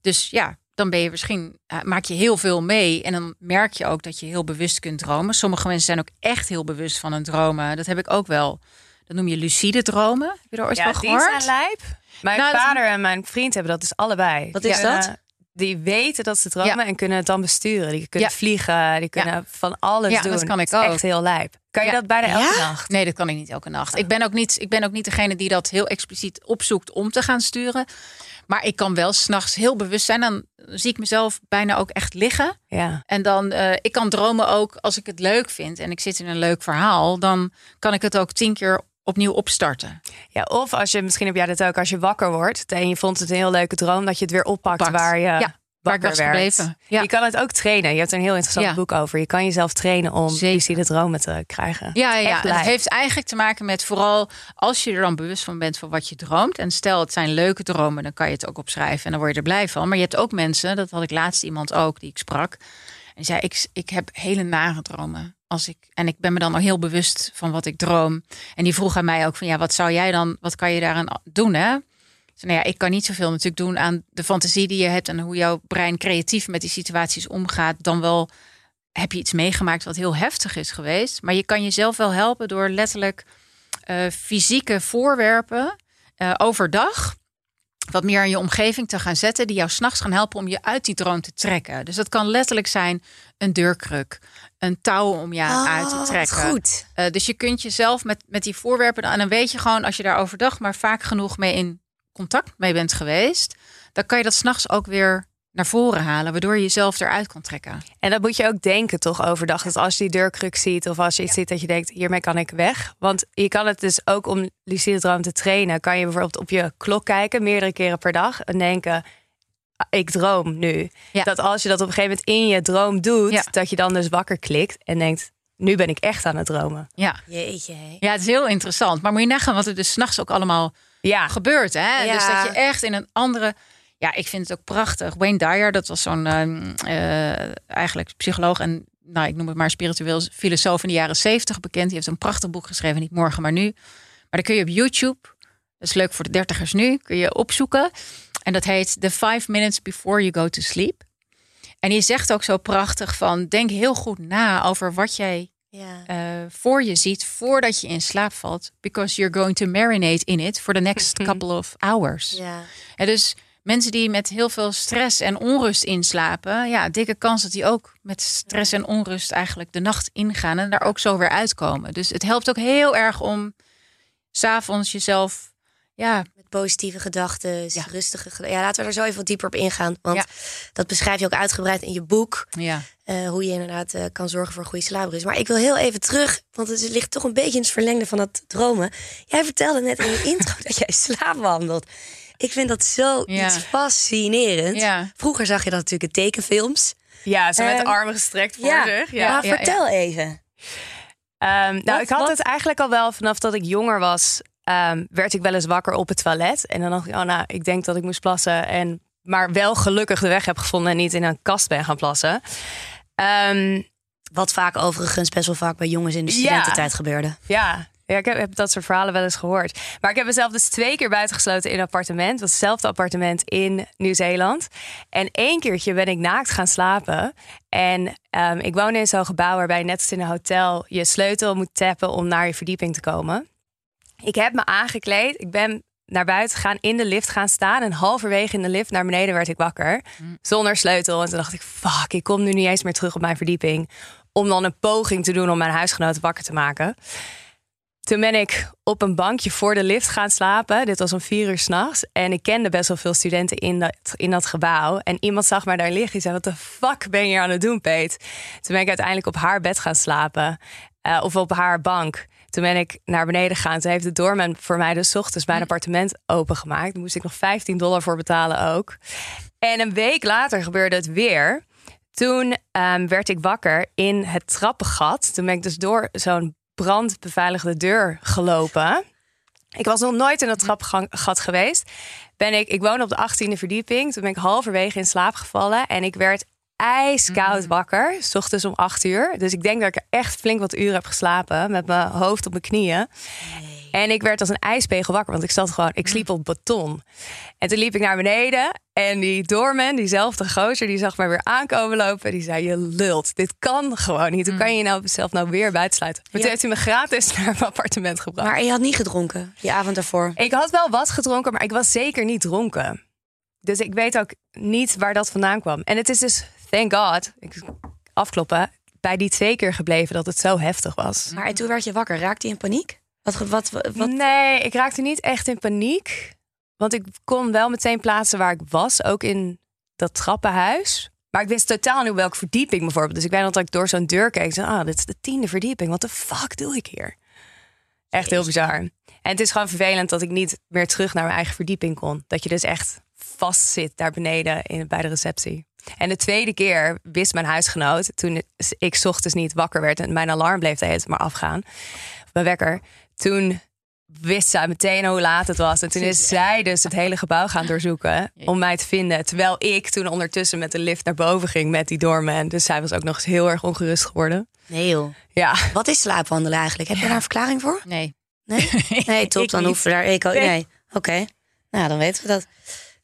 Dus ja, dan ben je misschien, eh, maak je heel veel mee. En dan merk je ook dat je heel bewust kunt dromen. Sommige mensen zijn ook echt heel bewust van hun dromen. Dat heb ik ook wel. Dat noem je lucide dromen. Heb je er ooit Ja, van die gehoord? zijn lijp. Mijn Nou, vader en mijn vriend hebben dat dus allebei. Wat is dat? die weten dat ze dromen Ja. en kunnen het dan besturen. Die kunnen Ja. vliegen, die kunnen van alles Ja, doen. dat kan ik ook. Echt heel lijp. Kan je Ja. dat bijna elke Ja? nacht? Nee, dat kan ik niet elke nacht. Ik ben ook niet, ik ben ook niet degene die dat heel expliciet opzoekt om te gaan sturen. Maar ik kan wel s'nachts heel bewust zijn. Dan zie ik mezelf bijna ook echt liggen. Ja. En dan, eh, ik kan dromen ook als ik het leuk vind en ik zit in een leuk verhaal. Dan kan ik het ook tien keer opnieuw opstarten. ja. Of als je, misschien heb jij dat ook, als je wakker wordt en je vond het een heel leuke droom, dat je het weer oppakt Pakt. waar je Ja, waar wakker was werd. Ja. Je kan het ook trainen. Je hebt er een heel interessant Ja. boek over. Je kan jezelf trainen om Zeker. lucide dromen te krijgen. Ja, ja, het heeft eigenlijk te maken met vooral als je er dan bewust van bent van wat je droomt. En stel het zijn leuke dromen, dan kan je het ook opschrijven en dan word je er blij van. Maar je hebt ook mensen, dat had ik laatst iemand ook die ik sprak. En zei, ik, ik heb hele nare dromen. Als ik, en ik ben me dan al heel bewust van wat ik droom. En die vroeg aan mij ook van ja, wat zou jij dan, wat kan je daaraan doen hè? Zei, nou ja, ik kan niet zoveel natuurlijk doen aan de fantasie die je hebt en hoe jouw brein creatief met die situaties omgaat. Dan wel heb je iets meegemaakt wat heel heftig is geweest. Maar je kan jezelf wel helpen door letterlijk eh, fysieke voorwerpen eh, overdag wat meer in je omgeving te gaan zetten, die jou s'nachts gaan helpen om je uit die droom te trekken. Dus dat kan letterlijk zijn een deurkruk, een touw om je Oh, uit te trekken. goed. Eh, dus je kunt jezelf met, met die voorwerpen, en dan weet je gewoon als je daar overdag maar vaak genoeg mee in contact mee bent geweest, dan kan je dat s'nachts ook weer naar voren halen, waardoor je jezelf eruit kan trekken. En dat moet je ook denken toch overdag. Dat als je die deurkruk ziet of als je iets ziet dat je denkt, hiermee kan ik weg. Want je kan het dus ook om lucide droom te trainen. Kan je bijvoorbeeld op je klok kijken, meerdere keren per dag. En denken, "Ah, ik droom nu. Ja. Dat als je dat op een gegeven moment in je droom doet, Ja. dat je dan dus wakker klikt en denkt, nu ben ik echt aan het dromen. Ja. Jeetje. Ja, het is heel interessant. Maar moet je nagaan wat er dus s'nachts ook allemaal Ja, gebeurt. Hè? Ja. Dus dat je echt in een andere... Ja, ik vind het ook prachtig. Wayne Dyer, dat was zo'n ehm, eh, eigenlijk psycholoog en nou, ik noem het maar spiritueel filosoof in de jaren zeventig bekend. Die heeft een prachtig boek geschreven, niet morgen, maar nu. Maar dan kun je op YouTube, dat is leuk voor de dertigers nu, kun je opzoeken. En dat heet The Five Minutes Before You Go to Sleep. En die zegt ook zo prachtig van, denk heel goed na over wat jij Ja. eh, voor je ziet voordat je in slaap valt. Because you're going to marinate in it for the next couple of hours. ja. En dus mensen die met heel veel stress en onrust inslapen, ja, dikke kans dat die ook met stress en onrust eigenlijk de nacht ingaan en daar ook zo weer uitkomen. Dus het helpt ook heel erg om s'avonds jezelf, ja, Met positieve gedachten, Ja. rustige gedachten. Ja, laten we er zo even wat dieper op ingaan. Want Ja. dat beschrijf je ook uitgebreid in je boek. ja, eh, hoe je inderdaad eh, kan zorgen voor een goede slaapbrust. Maar ik wil heel even terug, want het ligt toch een beetje in het verlengde van dat dromen. Jij vertelde net in je intro dat jij slaapwandelt. Ik vind dat zo Ja. iets fascinerend. Ja. Vroeger zag je dat natuurlijk in tekenfilms. ja zo met de Ehm, armen gestrekt voor Ja, zich. Ja. maar vertel even. Ehm, nou, Wat- ik had wat- het eigenlijk al wel vanaf dat ik jonger was. ehm, werd ik wel eens wakker op het toilet. En dan dacht ik, oh nou, ik denk dat ik moest plassen. En, maar wel gelukkig de weg heb gevonden en niet in een kast ben gaan plassen. Wat vaak overigens best wel vaak bij jongens in de Ja. studententijd gebeurde. ja, ja, ik heb, heb dat soort verhalen wel eens gehoord. Maar ik heb mezelf dus twee keer buitengesloten in een appartement. Dat was hetzelfde appartement in Nieuw-Zeeland. En één keertje ben ik naakt gaan slapen. En ehm, ik woon in zo'n gebouw waarbij net als in een hotel je sleutel moet tappen om naar je verdieping te komen. Ik heb me aangekleed. Ik ben naar buiten gegaan, in de lift gaan staan. En halverwege in de lift naar beneden werd ik wakker. Zonder sleutel. En toen dacht ik, fuck, ik kom nu niet eens meer terug op mijn verdieping. Om dan een poging te doen om mijn huisgenoten wakker te maken. Toen ben ik op een bankje voor de lift gaan slapen. Dit was om vier uur s'nachts. En ik kende best wel veel studenten in dat, in dat gebouw. En iemand zag mij daar liggen. Die zei, wat de fuck ben je hier aan het doen, Peet? Toen ben ik uiteindelijk op haar bed gaan slapen. Eh, of op haar bank. Toen ben ik naar beneden gegaan. Toen heeft de doorman voor mij dus ochtends mijn appartement opengemaakt. Daar moest ik nog 15 dollar voor betalen ook. En een week later gebeurde het weer. Toen ehm, werd ik wakker in het trappengat. Toen ben ik dus door zo'n brandbeveiligde deur gelopen. Ik was nog nooit in dat trappengat geweest. Ben ik, ik woon op de 18e verdieping. Toen ben ik halverwege in slaap gevallen. En ik werd ijskoud wakker. S ochtends om 8 uur. Dus ik denk dat ik er echt flink wat uren heb geslapen. Met mijn hoofd op mijn knieën. En ik werd als een ijspegel wakker, want ik zat gewoon, ik sliep op beton. En toen liep ik naar beneden en die doorman, diezelfde gozer, die zag mij weer aankomen lopen. Die zei, je lult, dit kan gewoon niet. Hoe kan je nou zelf nou weer buitensluiten? Maar Ja. toen heeft hij me gratis naar mijn appartement gebracht. Maar je had niet gedronken, die avond daarvoor. Ik had wel wat gedronken, maar ik was zeker niet dronken. Dus ik weet ook niet waar dat vandaan kwam. En het is dus, thank God, ik afkloppen, bij die twee keer gebleven dat het zo heftig was. Maar toen werd je wakker. Raakte je in paniek? Wat, wat, wat? Nee, ik raakte niet echt in paniek. Want ik kon wel meteen plaatsen waar ik was, ook in dat trappenhuis. Maar ik wist totaal niet welke verdieping bijvoorbeeld. Dus ik weet nog dat ik door zo'n deur keek. Zo, ah, dit is de tiende verdieping. Wat de fuck doe ik hier? Echt heel bizar. En het is gewoon vervelend dat ik niet meer terug naar mijn eigen verdieping kon. Dat je dus echt vast zit daar beneden in, bij de receptie. En de tweede keer wist mijn huisgenoot, toen ik ochtends niet wakker werd en mijn alarm bleef de maar afgaan, mijn wekker, toen wist zij meteen hoe laat het was. En toen is zij dus het hele gebouw gaan doorzoeken om mij te vinden. Terwijl ik toen ondertussen met de lift naar boven ging met die doorman. Dus zij was ook nog eens heel erg ongerust geworden. Nee joh. Ja. Wat is slaapwandelen eigenlijk? Heb je daar een verklaring voor? Nee. Nee? Nee, top. dan hoeven we daar... Ik ook, nee. Oké. Nou, dan weten we dat.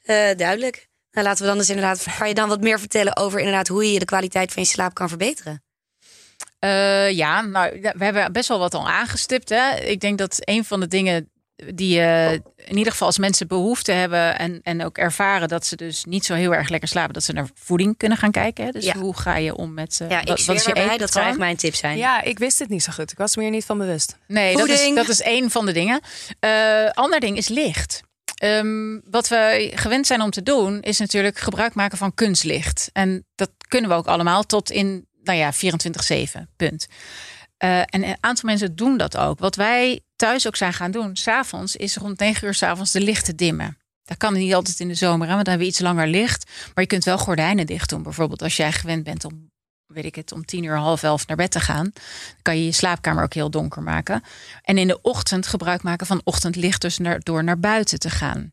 Uh, duidelijk. Nou, laten we dan dus inderdaad... Ga je dan wat meer vertellen over inderdaad hoe je de kwaliteit van je slaap kan verbeteren? Uh, ja, nou, we hebben best wel wat al aangestipt. Hè. Ik denk dat een van de dingen die je in ieder geval als mensen behoefte hebben en, en ook ervaren dat ze dus niet zo heel erg lekker slapen, dat ze naar voeding kunnen gaan kijken. Hè. Dus Ja. hoe ga je om met. eh, Ja, ik wat, wat is je zweer erbij, eetpatroon? dat zou echt mijn tip zijn. Ja, ik wist het niet zo goed. Ik was me hier niet van bewust. Nee, dat is, dat is één van de dingen. Eh ander ding is licht. Ehm, wat we gewend zijn om te doen, is natuurlijk gebruik maken van kunstlicht. En dat kunnen we ook allemaal tot in, nou ja, 24-7. Punt. Eh, en een aantal mensen doen dat ook. Wat wij thuis ook zijn gaan doen, s'avonds, is rond 9 uur s'avonds de lichten dimmen. Dat kan niet altijd in de zomer, hè, want dan hebben we iets langer licht. Maar je kunt wel gordijnen dicht doen. Bijvoorbeeld als jij gewend bent om, weet ik het, om tien uur, half elf naar bed te gaan. Dan kan je je slaapkamer ook heel donker maken. En in de ochtend gebruik maken van ochtendlicht, dus door naar buiten te gaan.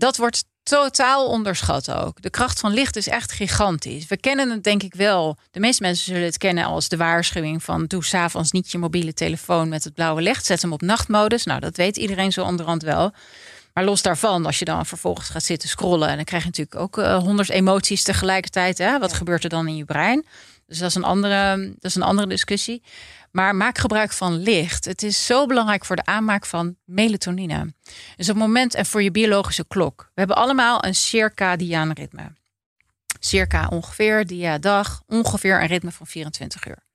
Dat wordt totaal onderschat ook. De kracht van licht is echt gigantisch. We kennen het denk ik wel. De meeste mensen zullen het kennen als de waarschuwing van doe s'avonds niet je mobiele telefoon met het blauwe licht. Zet hem op nachtmodus. Nou, dat weet iedereen zo onderhand wel. Maar los daarvan, als je dan vervolgens gaat zitten scrollen, en dan krijg je natuurlijk ook eh, honderd emoties tegelijkertijd. Hè? Wat gebeurt er dan in je brein? Dus dat is, een andere, dat is een andere discussie. Maar maak gebruik van licht. Het is zo belangrijk voor de aanmaak van melatonine. Dus op het moment en voor je biologische klok. We hebben allemaal een circadiaan ritme. Circa ongeveer, dia dag, ongeveer een ritme van 24 uur.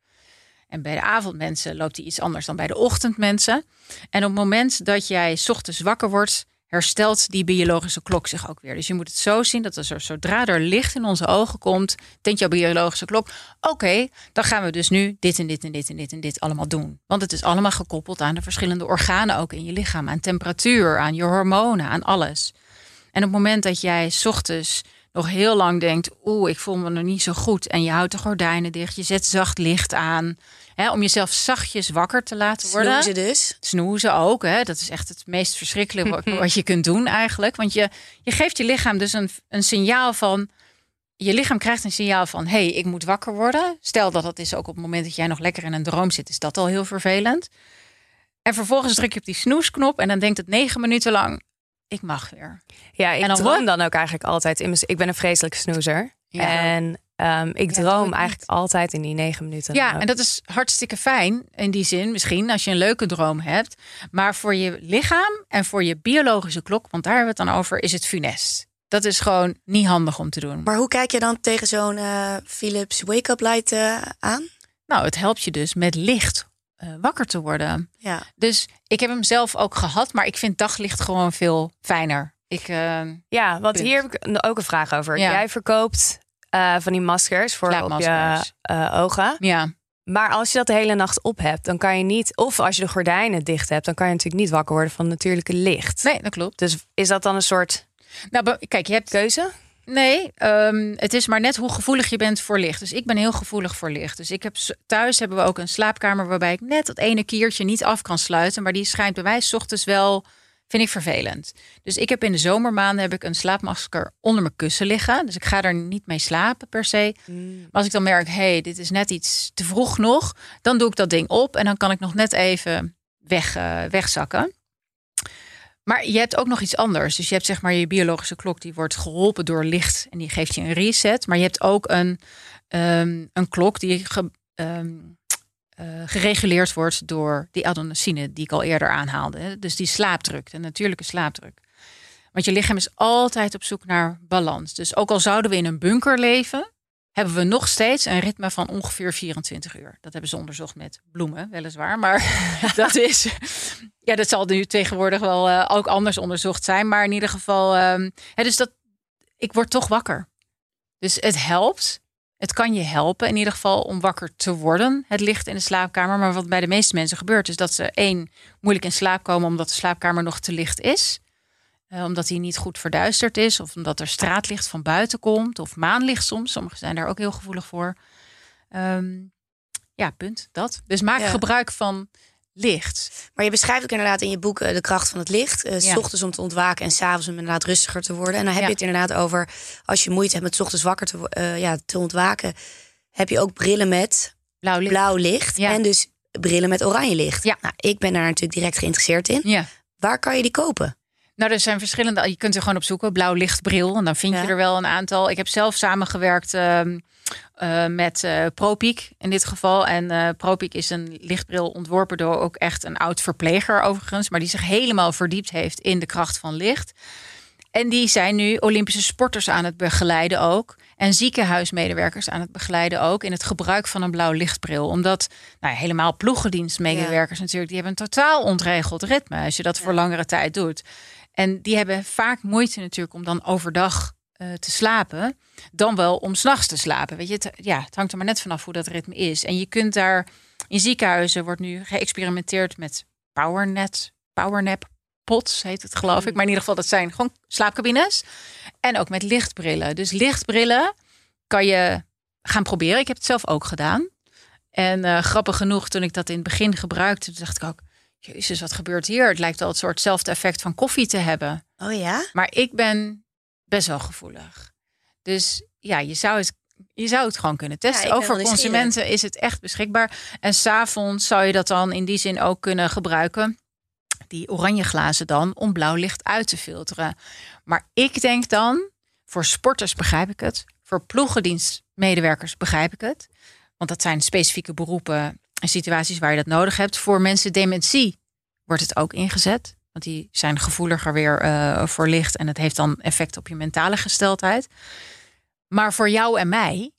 En bij de avondmensen loopt die iets anders dan bij de ochtendmensen. En op het moment dat jij ochtends wakker wordt, herstelt die biologische klok zich ook weer. Dus je moet het zo zien dat als er, zodra er licht in onze ogen komt, denkt jouw biologische klok: oké, dan gaan we dus nu dit en dit en dit en dit en dit allemaal doen. Want het is allemaal gekoppeld aan de verschillende organen ook in je lichaam, aan temperatuur, aan je hormonen, aan alles. En op het moment dat jij ochtends nog heel lang denkt: oeh, ik voel me nog niet zo goed, en je houdt de gordijnen dicht, je zet zacht licht aan, hè, om jezelf zachtjes wakker te laten worden. Snoezen dus. Snoezen ook, hè? dat is echt het meest verschrikkelijke wat, wat je kunt doen eigenlijk. Want je, je geeft je lichaam dus een, een signaal van. Je lichaam krijgt een signaal van: hé, hey, ik moet wakker worden. Stel dat dat is ook op het moment dat jij nog lekker in een droom zit, is dat al heel vervelend. En vervolgens druk je op die snoesknop en dan denkt het negen minuten lang: ik mag weer. Ja, ik En dan droom dan ook eigenlijk altijd. In mijn, ik ben een vreselijke snoezer. Ja. En ehm, ik Ja, droom eigenlijk altijd in die negen minuten. Ja, en dat is hartstikke fijn in die zin, misschien als je een leuke droom hebt. Maar voor je lichaam en voor je biologische klok, want daar hebben we het dan over, is het funest. Dat is gewoon niet handig om te doen. Maar hoe kijk je dan tegen zo'n eh, Philips wake-up light eh, aan? Nou, het helpt je dus met licht eh, wakker te worden. Ja. Dus ik heb hem zelf ook gehad, maar ik vind daglicht gewoon veel fijner. Ik, eh, Ja, want Punt. hier heb ik ook een vraag over. Ja. Jij verkoopt eh, van die maskers voor op je ogen. ja, Maar als je dat de hele nacht op hebt, dan kan je niet... Of als je de gordijnen dicht hebt, dan kan je natuurlijk niet wakker worden van natuurlijke licht. nee, dat klopt. Dus is dat dan een soort Nou, kijk, je hebt keuze? Nee, ehm, het is maar net hoe gevoelig je bent voor licht. Dus ik ben heel gevoelig voor licht. Dus ik heb thuis hebben we ook een slaapkamer waarbij ik net dat ene kiertje niet af kan sluiten, maar die schijnt bij mij ochtends wel, vind ik vervelend. Dus ik heb in de zomermaanden heb ik een slaapmasker onder mijn kussen liggen. Dus ik ga er niet mee slapen per se. Maar als ik dan merk, hé, hey, dit is net iets te vroeg nog, dan doe ik dat ding op en dan kan ik nog net even weg, eh, wegzakken. Maar je hebt ook nog iets anders. Dus je hebt zeg maar je biologische klok, die wordt geholpen door licht en die geeft je een reset. Maar je hebt ook een, ehm, een klok die ehm, eh, gereguleerd wordt door die adenosine die ik al eerder aanhaalde. Dus die slaapdruk, de natuurlijke slaapdruk. Want je lichaam is altijd op zoek naar balans. Dus ook al zouden we in een bunker leven, hebben we nog steeds een ritme van ongeveer 24 uur. Dat hebben ze onderzocht met bloemen, weliswaar. Maar dat is. Ja, dat zal nu tegenwoordig wel uh, ook anders onderzocht zijn. Maar in ieder geval. Um, hè, dus dat. Ik word toch wakker. Dus het helpt. Het kan je helpen in ieder geval om wakker te worden, het licht in de slaapkamer. Maar wat bij de meeste mensen gebeurt, is dat ze één moeilijk in slaap komen omdat de slaapkamer nog te licht is. Uh, omdat hij niet goed verduisterd is, of omdat er straatlicht van buiten komt, of maanlicht soms. Sommigen zijn daar ook heel gevoelig voor. Um, ja, punt. Dat. Dus maak ja. gebruik van licht. Maar je beschrijft ook inderdaad in je boek uh, de kracht van het licht. Uh, ja. S ochtends om te ontwaken en s'avonds om inderdaad rustiger te worden. En dan heb ja. je het inderdaad over als je moeite hebt met 's ochtends wakker te, uh, ja, te ontwaken. Heb je ook brillen met blauw licht. Blauw licht En dus brillen met oranje licht. Ja. Nou, ik ben daar natuurlijk direct geïnteresseerd in. Ja. Waar kan je die kopen? Nou, er zijn verschillende. Je kunt er gewoon op zoeken. Blauw lichtbril. En dan vind je er wel een aantal. Ik heb zelf samengewerkt uh, uh, met uh, Propiek in dit geval. En uh, Propiek is een lichtbril ontworpen door ook echt een oud verpleger overigens. Maar die zich helemaal verdiept heeft in de kracht van licht. En die zijn nu Olympische sporters aan het begeleiden ook. En ziekenhuismedewerkers aan het begeleiden ook. In het gebruik van een blauw lichtbril. Omdat nou, helemaal ploegendienstmedewerkers ja. natuurlijk. Die hebben een totaal ontregeld ritme. Als je dat ja. voor langere tijd doet. En die hebben vaak moeite natuurlijk om dan overdag uh, te slapen. Dan wel om s'nachts te slapen. Weet je, het, ja, het hangt er maar net vanaf hoe dat ritme is. En je kunt daar in ziekenhuizen wordt nu geëxperimenteerd met powernet, powernap pots heet het geloof ik. Maar in ieder geval dat zijn gewoon slaapcabines. En ook met lichtbrillen. Dus lichtbrillen kan je gaan proberen. Ik heb het zelf ook gedaan. En uh, grappig genoeg, toen ik dat in het begin gebruikte, dacht ik ook, Jezus, wat gebeurt hier? Het lijkt wel het soortzelfde effect van koffie te hebben. Oh ja? Maar ik ben best wel gevoelig. Dus ja, je zou het, je zou het gewoon kunnen testen. Ja, voor consumenten is het echt beschikbaar. En s'avonds zou je dat dan in die zin ook kunnen gebruiken. Die oranje glazen dan om blauw licht uit te filteren. Maar ik denk dan, voor sporters begrijp ik het. Voor ploegendienstmedewerkers begrijp ik het. Want dat zijn specifieke beroepen en situaties waar je dat nodig hebt. Voor mensen dementie wordt het ook ingezet. Want die zijn gevoeliger weer uh, voor licht. En het heeft dan effect op je mentale gesteldheid. Maar voor jou en mij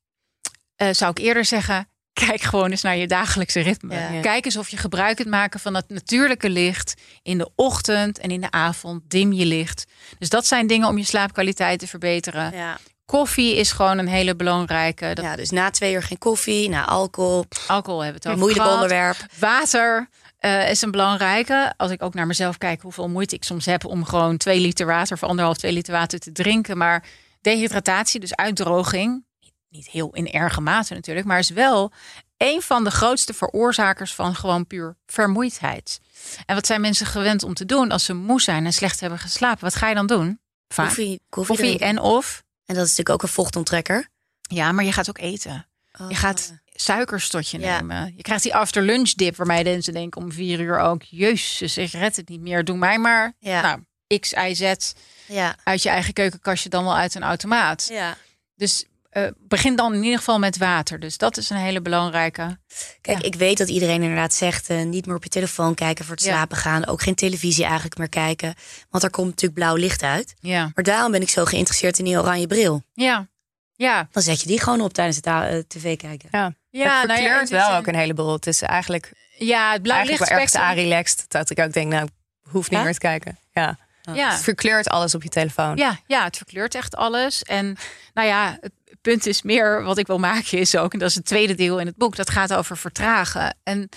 uh, zou ik eerder zeggen. Kijk gewoon eens naar je dagelijkse ritme. Ja. Kijk eens of je gebruik kunt maken van het natuurlijke licht. In de ochtend en in de avond dim je licht. Dus dat zijn dingen om je slaapkwaliteit te verbeteren. Ja. Koffie is gewoon een hele belangrijke. Dat... Ja, dus na twee uur geen koffie, na alcohol. Alcohol hebben we het over. Moeilijk gehad. onderwerp. Water uh, is een belangrijke. Als ik ook naar mezelf kijk hoeveel moeite ik soms heb om gewoon twee liter water of anderhalf, twee liter water te drinken. Maar dehydratatie, dus uitdroging, niet heel in erge mate natuurlijk, maar is wel een van de grootste veroorzakers van gewoon puur vermoeidheid. En wat zijn mensen gewend om te doen als ze moe zijn en slecht hebben geslapen? Wat ga je dan doen? Vaak. Koffie, koffie, koffie en of en dat is natuurlijk ook een vochtonttrekker. Ja, maar je gaat ook eten. Oh. Je gaat suikerstotje ja. nemen. Je krijgt die after lunch dip waarbij mensen denken om vier uur ook... Jezus, ik red het niet meer. Doe mij maar ja. nou, X, Y, Z ja. uit je eigen keukenkastje dan wel uit een automaat. Ja. Dus uh, begin dan in ieder geval met water. Dus dat is een hele belangrijke. Kijk, ja. ik weet dat iedereen inderdaad zegt... Uh, niet meer op je telefoon kijken voor het ja. slapen gaan. Ook geen televisie eigenlijk meer kijken. Want er komt natuurlijk blauw licht uit. Ja. Maar daarom ben ik zo geïnteresseerd in die oranje bril. Ja. Ja. Dan zet je die gewoon op tijdens het uh, tv kijken. Ja, ja het verkleurt nou ja, wel ook een heleboel. Het is eigenlijk... Ja, het blauw licht wel ergens relaxed. Dat ik ook denk, nou, hoef niet meer te kijken. Ja. Ja. Het verkleurt alles op je telefoon. Ja, ja, het verkleurt echt alles. En nou ja, het punt is meer wat ik wil maken is ook, en dat is het tweede deel in het boek, dat gaat over vertragen. En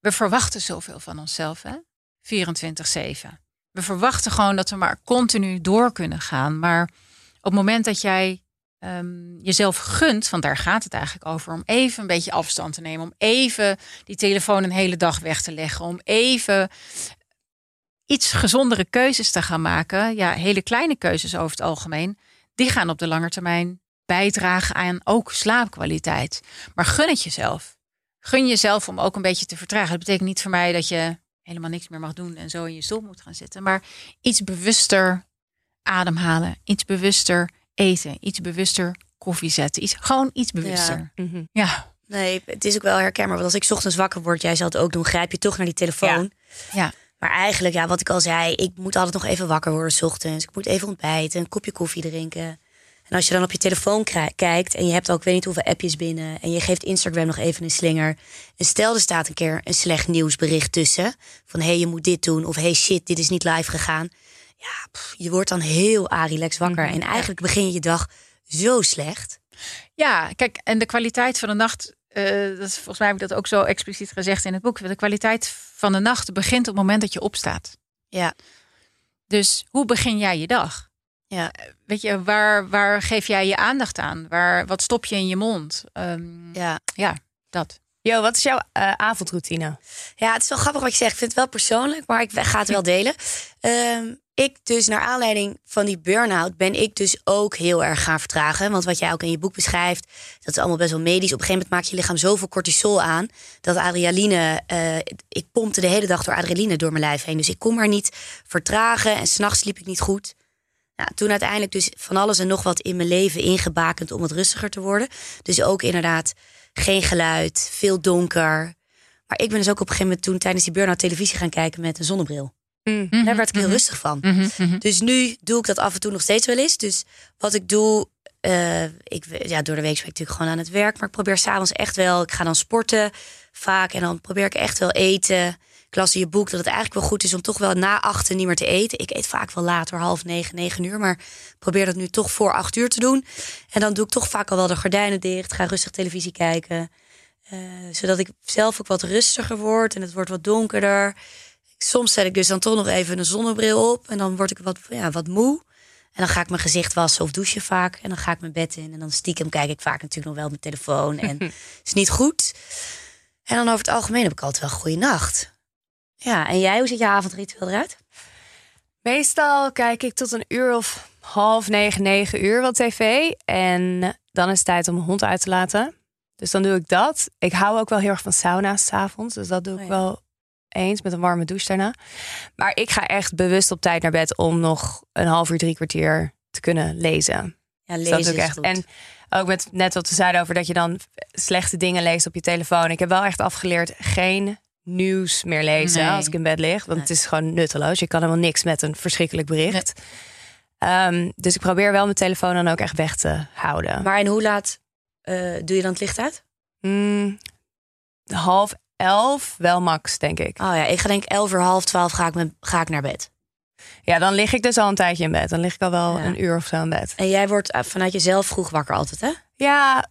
we verwachten zoveel van onszelf, hè? 24-7. We verwachten gewoon dat we maar continu door kunnen gaan. Maar op het moment dat jij um, jezelf gunt, want daar gaat het eigenlijk over, om even een beetje afstand te nemen, om even die telefoon een hele dag weg te leggen, om even iets gezondere keuzes te gaan maken. Ja, hele kleine keuzes over het algemeen. Die gaan op de lange termijn bijdragen aan ook slaapkwaliteit. Maar gun het jezelf. Gun jezelf om ook een beetje te vertragen. Dat betekent niet voor mij dat je helemaal niks meer mag doen en zo in je stoel moet gaan zitten. Maar iets bewuster ademhalen. Iets bewuster eten. Iets bewuster koffie zetten. Iets, gewoon iets bewuster. Ja. Ja. Nee, het is ook wel herkenbaar. Want als ik ochtends wakker word, jij zal het ook doen, grijp je toch naar die telefoon. Ja. ja. Maar eigenlijk, ja, wat ik al zei, ik moet altijd nog even wakker worden s ochtends. Ik moet even ontbijten, een kopje koffie drinken. En als je dan op je telefoon kijkt en je hebt ook weet niet hoeveel appjes binnen en je geeft Instagram nog even een slinger. En stel er staat een keer een slecht nieuwsbericht tussen van hé hey, je moet dit doen of hey shit dit is niet live gegaan. Ja, je wordt dan heel arilex wakker mhm, en eigenlijk begin je je dag zo slecht. Ja, kijk en de kwaliteit van de nacht uh, dat is, volgens mij heb ik dat ook zo expliciet gezegd in het boek. De kwaliteit van de nacht begint op het moment dat je opstaat. Ja. Dus hoe begin jij je dag? Ja. Weet je, waar, waar geef jij je aandacht aan? Waar, wat stop je in je mond? Um, ja. ja, dat. Jo, wat is jouw uh, avondroutine? Ja, het is wel grappig wat je zegt. Ik vind het wel persoonlijk, maar ik ga het wel delen. Um, ik dus, naar aanleiding van die burn-out, ben ik dus ook heel erg gaan vertragen. Want wat jij ook in je boek beschrijft, dat is allemaal best wel medisch. Op een gegeven moment maakt je lichaam zoveel cortisol aan, dat adrenaline, uh, ik pompte de hele dag door adrenaline door mijn lijf heen. Dus ik kon maar niet vertragen en s'nachts sliep ik niet goed. Nou, toen uiteindelijk dus van alles en nog wat in mijn leven ingebakend om wat rustiger te worden. Dus ook inderdaad geen geluid, veel donker. Maar ik ben dus ook op een gegeven moment toen tijdens die burn-out televisie gaan kijken met een zonnebril. Mm Daar werd ik heel mhm. rustig van. Mhm, mhm. Dus nu doe ik dat af en toe nog steeds wel eens. Dus wat ik doe, uh, ik, ja, door de week ben ik natuurlijk gewoon aan het werk. Maar ik probeer s'avonds echt wel, ik ga dan sporten vaak. En dan probeer ik echt wel eten. Ik las in je boek dat het eigenlijk wel goed is om toch wel na achten niet meer te eten. Ik eet vaak wel later, half negen, negen uur. Maar probeer dat nu toch voor acht uur te doen. En dan doe ik toch vaak al wel de gordijnen dicht. Ga rustig televisie kijken. Uh, zodat ik zelf ook wat rustiger word. En het wordt wat donkerder. Soms zet ik dus dan toch nog even een zonnebril op. En dan word ik wat, ja, wat moe. En dan ga ik mijn gezicht wassen of douchen vaak. En dan ga ik mijn bed in. En dan stiekem kijk ik vaak natuurlijk nog wel mijn telefoon. En is niet goed. En dan over het algemeen heb ik altijd wel een goede nacht. Ja, en jij, hoe ziet je avondritueel eruit? Meestal kijk ik tot een uur of half negen, negen uur wat tv. En dan is het tijd om mijn hond uit te laten. Dus dan doe ik dat. Ik hou ook wel heel erg van sauna's s avonds. Dus dat doe ik oh wel eens met een warme douche daarna. Maar ik ga echt bewust op tijd naar bed om nog een half uur, drie kwartier te kunnen lezen. Ja, lezen dus dat is echt. Goed. En ook met net wat we zeiden over dat je dan slechte dingen leest op je telefoon. Ik heb wel echt afgeleerd geen nieuws meer lezen als ik in bed lig. Want het is gewoon nutteloos. Je kan helemaal niks met een verschrikkelijk bericht. Ehm, dus ik probeer wel mijn telefoon dan ook echt weg te houden. Maar en hoe laat uh, doe je dan het licht uit? Mm, half elf, wel max, denk ik. Oh ja, ik ga denk elf uur, half twaalf ga ik, met, ga ik naar bed. Ja, dan lig ik dus al een tijdje in bed. Dan lig ik al wel een uur of zo in bed. En jij wordt eh, vanuit jezelf vroeg wakker altijd, hè? Ja,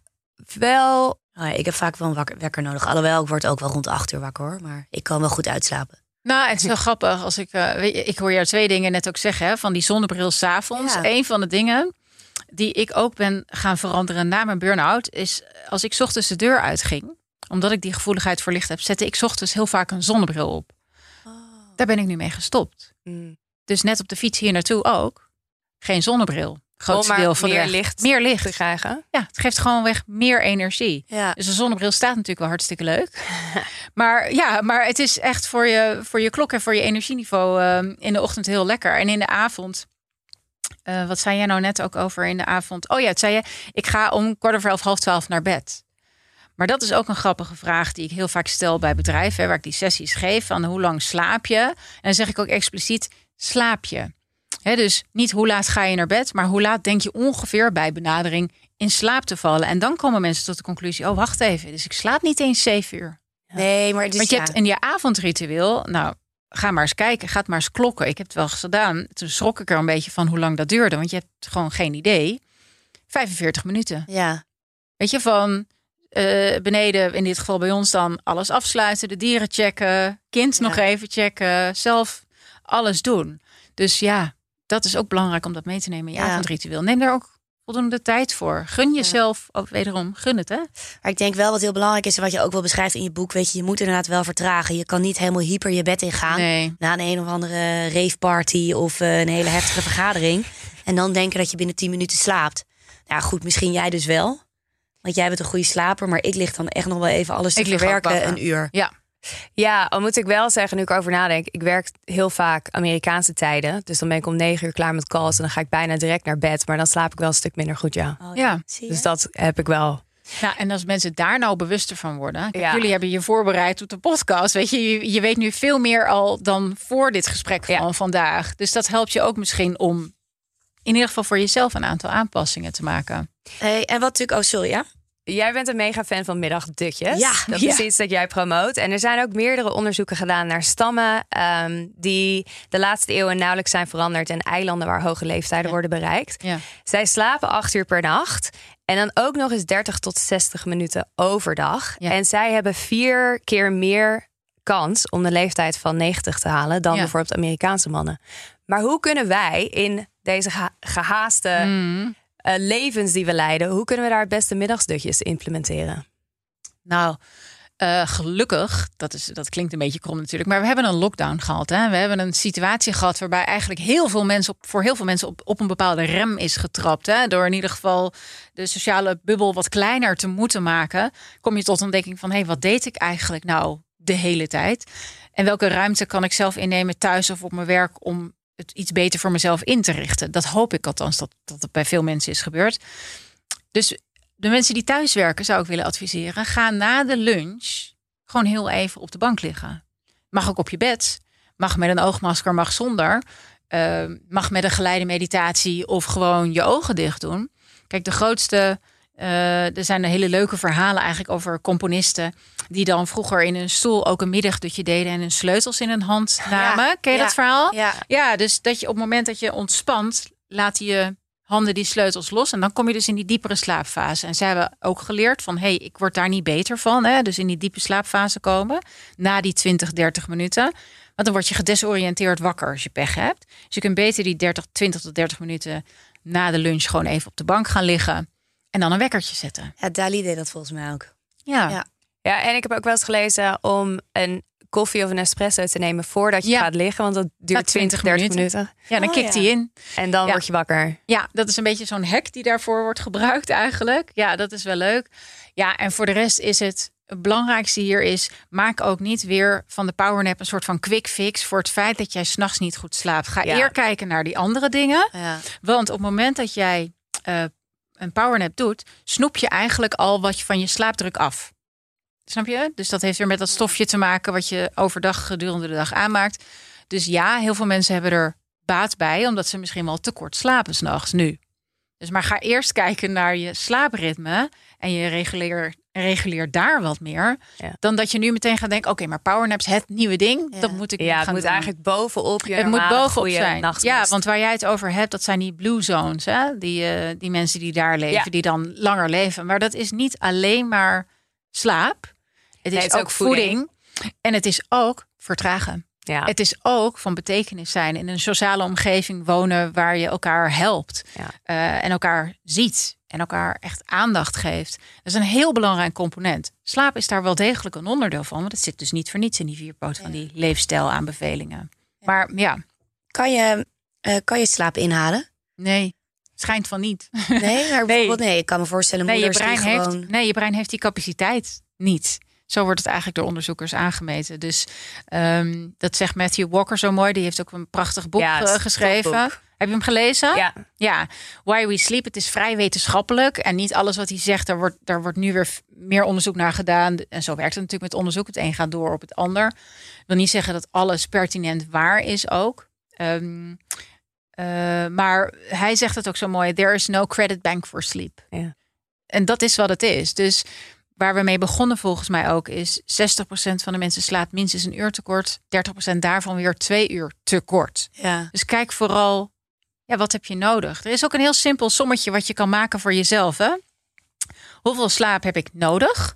wel. Oh ja, ik heb vaak wel een wakker, wekker nodig. Alhoewel, ik word ook wel rond acht uur wakker hoor. Maar ik kan wel goed uitslapen. Nou, het is wel grappig. Als ik, uh, ik hoor jou twee dingen net ook zeggen. Hè, van die zonnebril s'avonds. Ja. Een van de dingen die ik ook ben gaan veranderen na mijn burn-out... is als ik ochtends de deur uitging omdat ik die gevoeligheid voor licht heb, zette ik ochtends heel vaak een zonnebril op. Oh. Daar ben ik nu mee gestopt. Mm. Dus net op de fiets hier naartoe ook. Geen zonnebril. Grootste deel van meer de licht meer licht te krijgen. Ja, het geeft gewoon weg meer energie. Ja. Dus een zonnebril staat natuurlijk wel hartstikke leuk. maar ja, maar het is echt voor je, voor je klok en voor je energieniveau uh, in de ochtend heel lekker. En in de avond. Uh, wat zei jij nou net ook over in de avond? Oh ja, het zei je. Ik ga om kwart over elf, half twaalf naar bed. Maar dat is ook een grappige vraag die ik heel vaak stel bij bedrijven, waar ik die sessies geef. Van hoe lang slaap je? En dan zeg ik ook expliciet: slaap je? Dus niet hoe laat ga je naar bed, maar hoe laat denk je ongeveer bij benadering in slaap te vallen. En dan komen mensen tot de conclusie: oh, wacht even. Dus ik slaap niet eens zeven uur. Nee, maar Want je hebt in je avondritueel, nou, ga maar eens kijken, ga maar eens klokken. Ik heb het wel eens gedaan. Toen schrok ik er een beetje van hoe lang dat duurde, want je hebt gewoon geen idee. 45 minuten. Ja. Weet je, van uh, beneden, in dit geval bij ons dan, alles afsluiten, de dieren checken, kind nog even checken, zelf alles doen. Dus ja, dat is ook belangrijk om dat mee te nemen in je ja. avondritueel. Neem daar ook voldoende tijd voor. Gun jezelf, ook wederom, gun het hè. Maar ik denk wel wat heel belangrijk is, wat je ook wel beschrijft in je boek, weet je, je moet inderdaad wel vertragen. Je kan niet helemaal hyper je bed ingaan nee. na een een of andere raveparty of uh, een hele heftige vergadering. En dan denken dat je binnen 10 minuten slaapt. Nou goed, misschien jij dus wel. Want jij bent een goede slaper, maar ik lig dan echt nog wel even alles te ik verwerken een uur. Ja. Ja, al moet ik wel zeggen, nu ik over nadenk. Ik werk heel vaak Amerikaanse tijden. Dus dan ben ik om negen uur klaar met calls. En dan ga ik bijna direct naar bed. Maar dan slaap ik wel een stuk minder goed, ja. Oh, ja. Dus dat heb ik wel. Nou, en als mensen daar nou bewuster van worden. Kijk, Ja. Jullie hebben je voorbereid op de podcast. Weet je, je, je weet nu veel meer al dan voor dit gesprek van vandaag. Dus dat helpt je ook misschien om in ieder geval voor jezelf een aantal aanpassingen te maken. Hey, en wat natuurlijk... Oh, sorry, ja? Jij bent een mega fan van middagdutjes. Ja. Dat Ja. is iets dat jij promoot. En er zijn ook meerdere onderzoeken gedaan naar stammen ehm, die de laatste eeuwen nauwelijks zijn veranderd en eilanden waar hoge leeftijden worden bereikt. Ja. Zij slapen acht uur per nacht. En dan ook nog eens 30 tot 60 minuten overdag. En zij hebben vier keer meer kans om de leeftijd van 90 te halen dan bijvoorbeeld Amerikaanse mannen. Maar hoe kunnen wij in deze geha- gehaaste Mm. Eh, levens die we leiden, hoe kunnen we daar het beste middagsdutjes implementeren? Nou, eh, gelukkig, dat, is, dat klinkt een beetje krom natuurlijk, maar we hebben een lockdown gehad. Hè? We hebben een situatie gehad waarbij eigenlijk heel veel mensen op, voor heel veel mensen op, op een bepaalde rem is getrapt. Hè? Door in ieder geval de sociale bubbel wat kleiner te moeten maken, kom je tot ontdekking van hé, hey, wat deed ik eigenlijk nou de hele tijd? En welke ruimte kan ik zelf innemen thuis of op mijn werk om het iets beter voor mezelf in te richten? Dat hoop ik althans dat, dat het bij veel mensen is gebeurd. Dus de mensen die thuis werken, zou ik willen adviseren. Ga na de lunch gewoon heel even op de bank liggen. Mag ook op je bed. Mag met een oogmasker, mag zonder. Eh, mag met een geleide meditatie of gewoon je ogen dicht doen. Kijk, de grootste. Eh, er zijn hele leuke verhalen eigenlijk over componisten. die dan vroeger in hun stoel ook een middagdutje deden. en hun sleutels in hun hand namen. Ken je ja, dat verhaal? ja. Ja, dus dat je op het moment dat je ontspant. laat je handen die sleutels los. En dan kom je dus in die diepere slaapfase. En zij hebben ook geleerd van, hé, hey, ik word daar niet beter van. Hè? Dus in die diepe slaapfase komen. Na die 20, 30 minuten. Want dan word je gedesoriënteerd wakker als je pech hebt. Dus je kunt beter die 30, 20 tot 30 minuten na de lunch gewoon even op de bank gaan liggen. En dan een wekkertje zetten. Ja, Dali deed dat volgens mij ook. Ja. Ja. Ja, en ik heb ook wel eens gelezen om een koffie of een espresso te nemen voordat je Ja. gaat liggen. Want dat duurt Na 20, 30 minuten. Ja, dan Oh, kikt ja. hij in. En dan Ja. word je wakker. Ja, dat is een beetje zo'n hack die daarvoor wordt gebruikt eigenlijk. Ja, dat is wel leuk. Ja, en voor de rest is het het belangrijkste hier is... maak ook niet weer van de powernap een soort van quick fix... voor het feit dat jij s'nachts niet goed slaapt. Ga Ja. eer kijken naar die andere dingen. Ja. Want op het moment dat jij eh, een powernap doet... snoep je eigenlijk al wat je van je slaapdruk af. Snap je? Dus dat heeft weer met dat stofje te maken... wat je overdag gedurende de dag aanmaakt. Dus ja, heel veel mensen hebben er baat bij... omdat ze misschien wel te kort slapen s'nachts nu. Dus maar ga eerst kijken naar je slaapritme... en je reguleer, reguleer daar wat meer... Ja. dan dat je nu meteen gaat denken... oké, maar powernaps, het nieuwe ding, Ja. dat moet ik Ja, het moet doen. eigenlijk bovenop je Het moet bovenop zijn. Ja, want waar jij het over hebt, dat zijn die blue zones. Hè? Die, eh, die mensen die daar leven, Ja. die dan langer leven. Maar dat is niet alleen maar slaap. Het is, het is ook ook voeding. En het is ook vertragen. Ja. Het is ook van betekenis zijn in een sociale omgeving wonen waar je elkaar helpt. Ja. eh, en elkaar ziet. En elkaar echt aandacht geeft. Dat is een heel belangrijk component. Slaap is daar wel degelijk een onderdeel van. Want het zit dus niet voor niets in die vierpoot van die leefstijlaanbevelingen. Maar ja, Kan je, eh, kan je slaap inhalen? Nee, schijnt van niet. Nee, maar bijvoorbeeld nee. Ik kan me voorstellen Nee, je brein, die gewoon... heeft, nee, je brein heeft die capaciteit niet. Zo wordt het eigenlijk door onderzoekers aangemeten. Dus ehm, dat zegt Matthew Walker zo mooi. Die heeft ook een prachtig boek Ja, eh, geschreven. Heb je hem gelezen? Ja. Ja, Why We Sleep. Het is vrij wetenschappelijk. En niet alles wat hij zegt, daar wordt, daar wordt nu weer meer onderzoek naar gedaan. En zo werkt het natuurlijk met onderzoek. Het een gaat door op het ander. Ik wil niet zeggen dat alles pertinent waar is ook. Ehm, eh, maar hij zegt het ook zo mooi. There is no credit bank for sleep. Ja. En dat is wat het is. Dus waar we mee begonnen volgens mij ook is 60% van de mensen slaapt minstens een uur tekort. 30% daarvan weer twee uur tekort. Ja. Dus kijk vooral, ja, wat heb je nodig? Er is ook een heel simpel sommetje wat je kan maken voor jezelf. Hè? Hoeveel slaap heb ik nodig?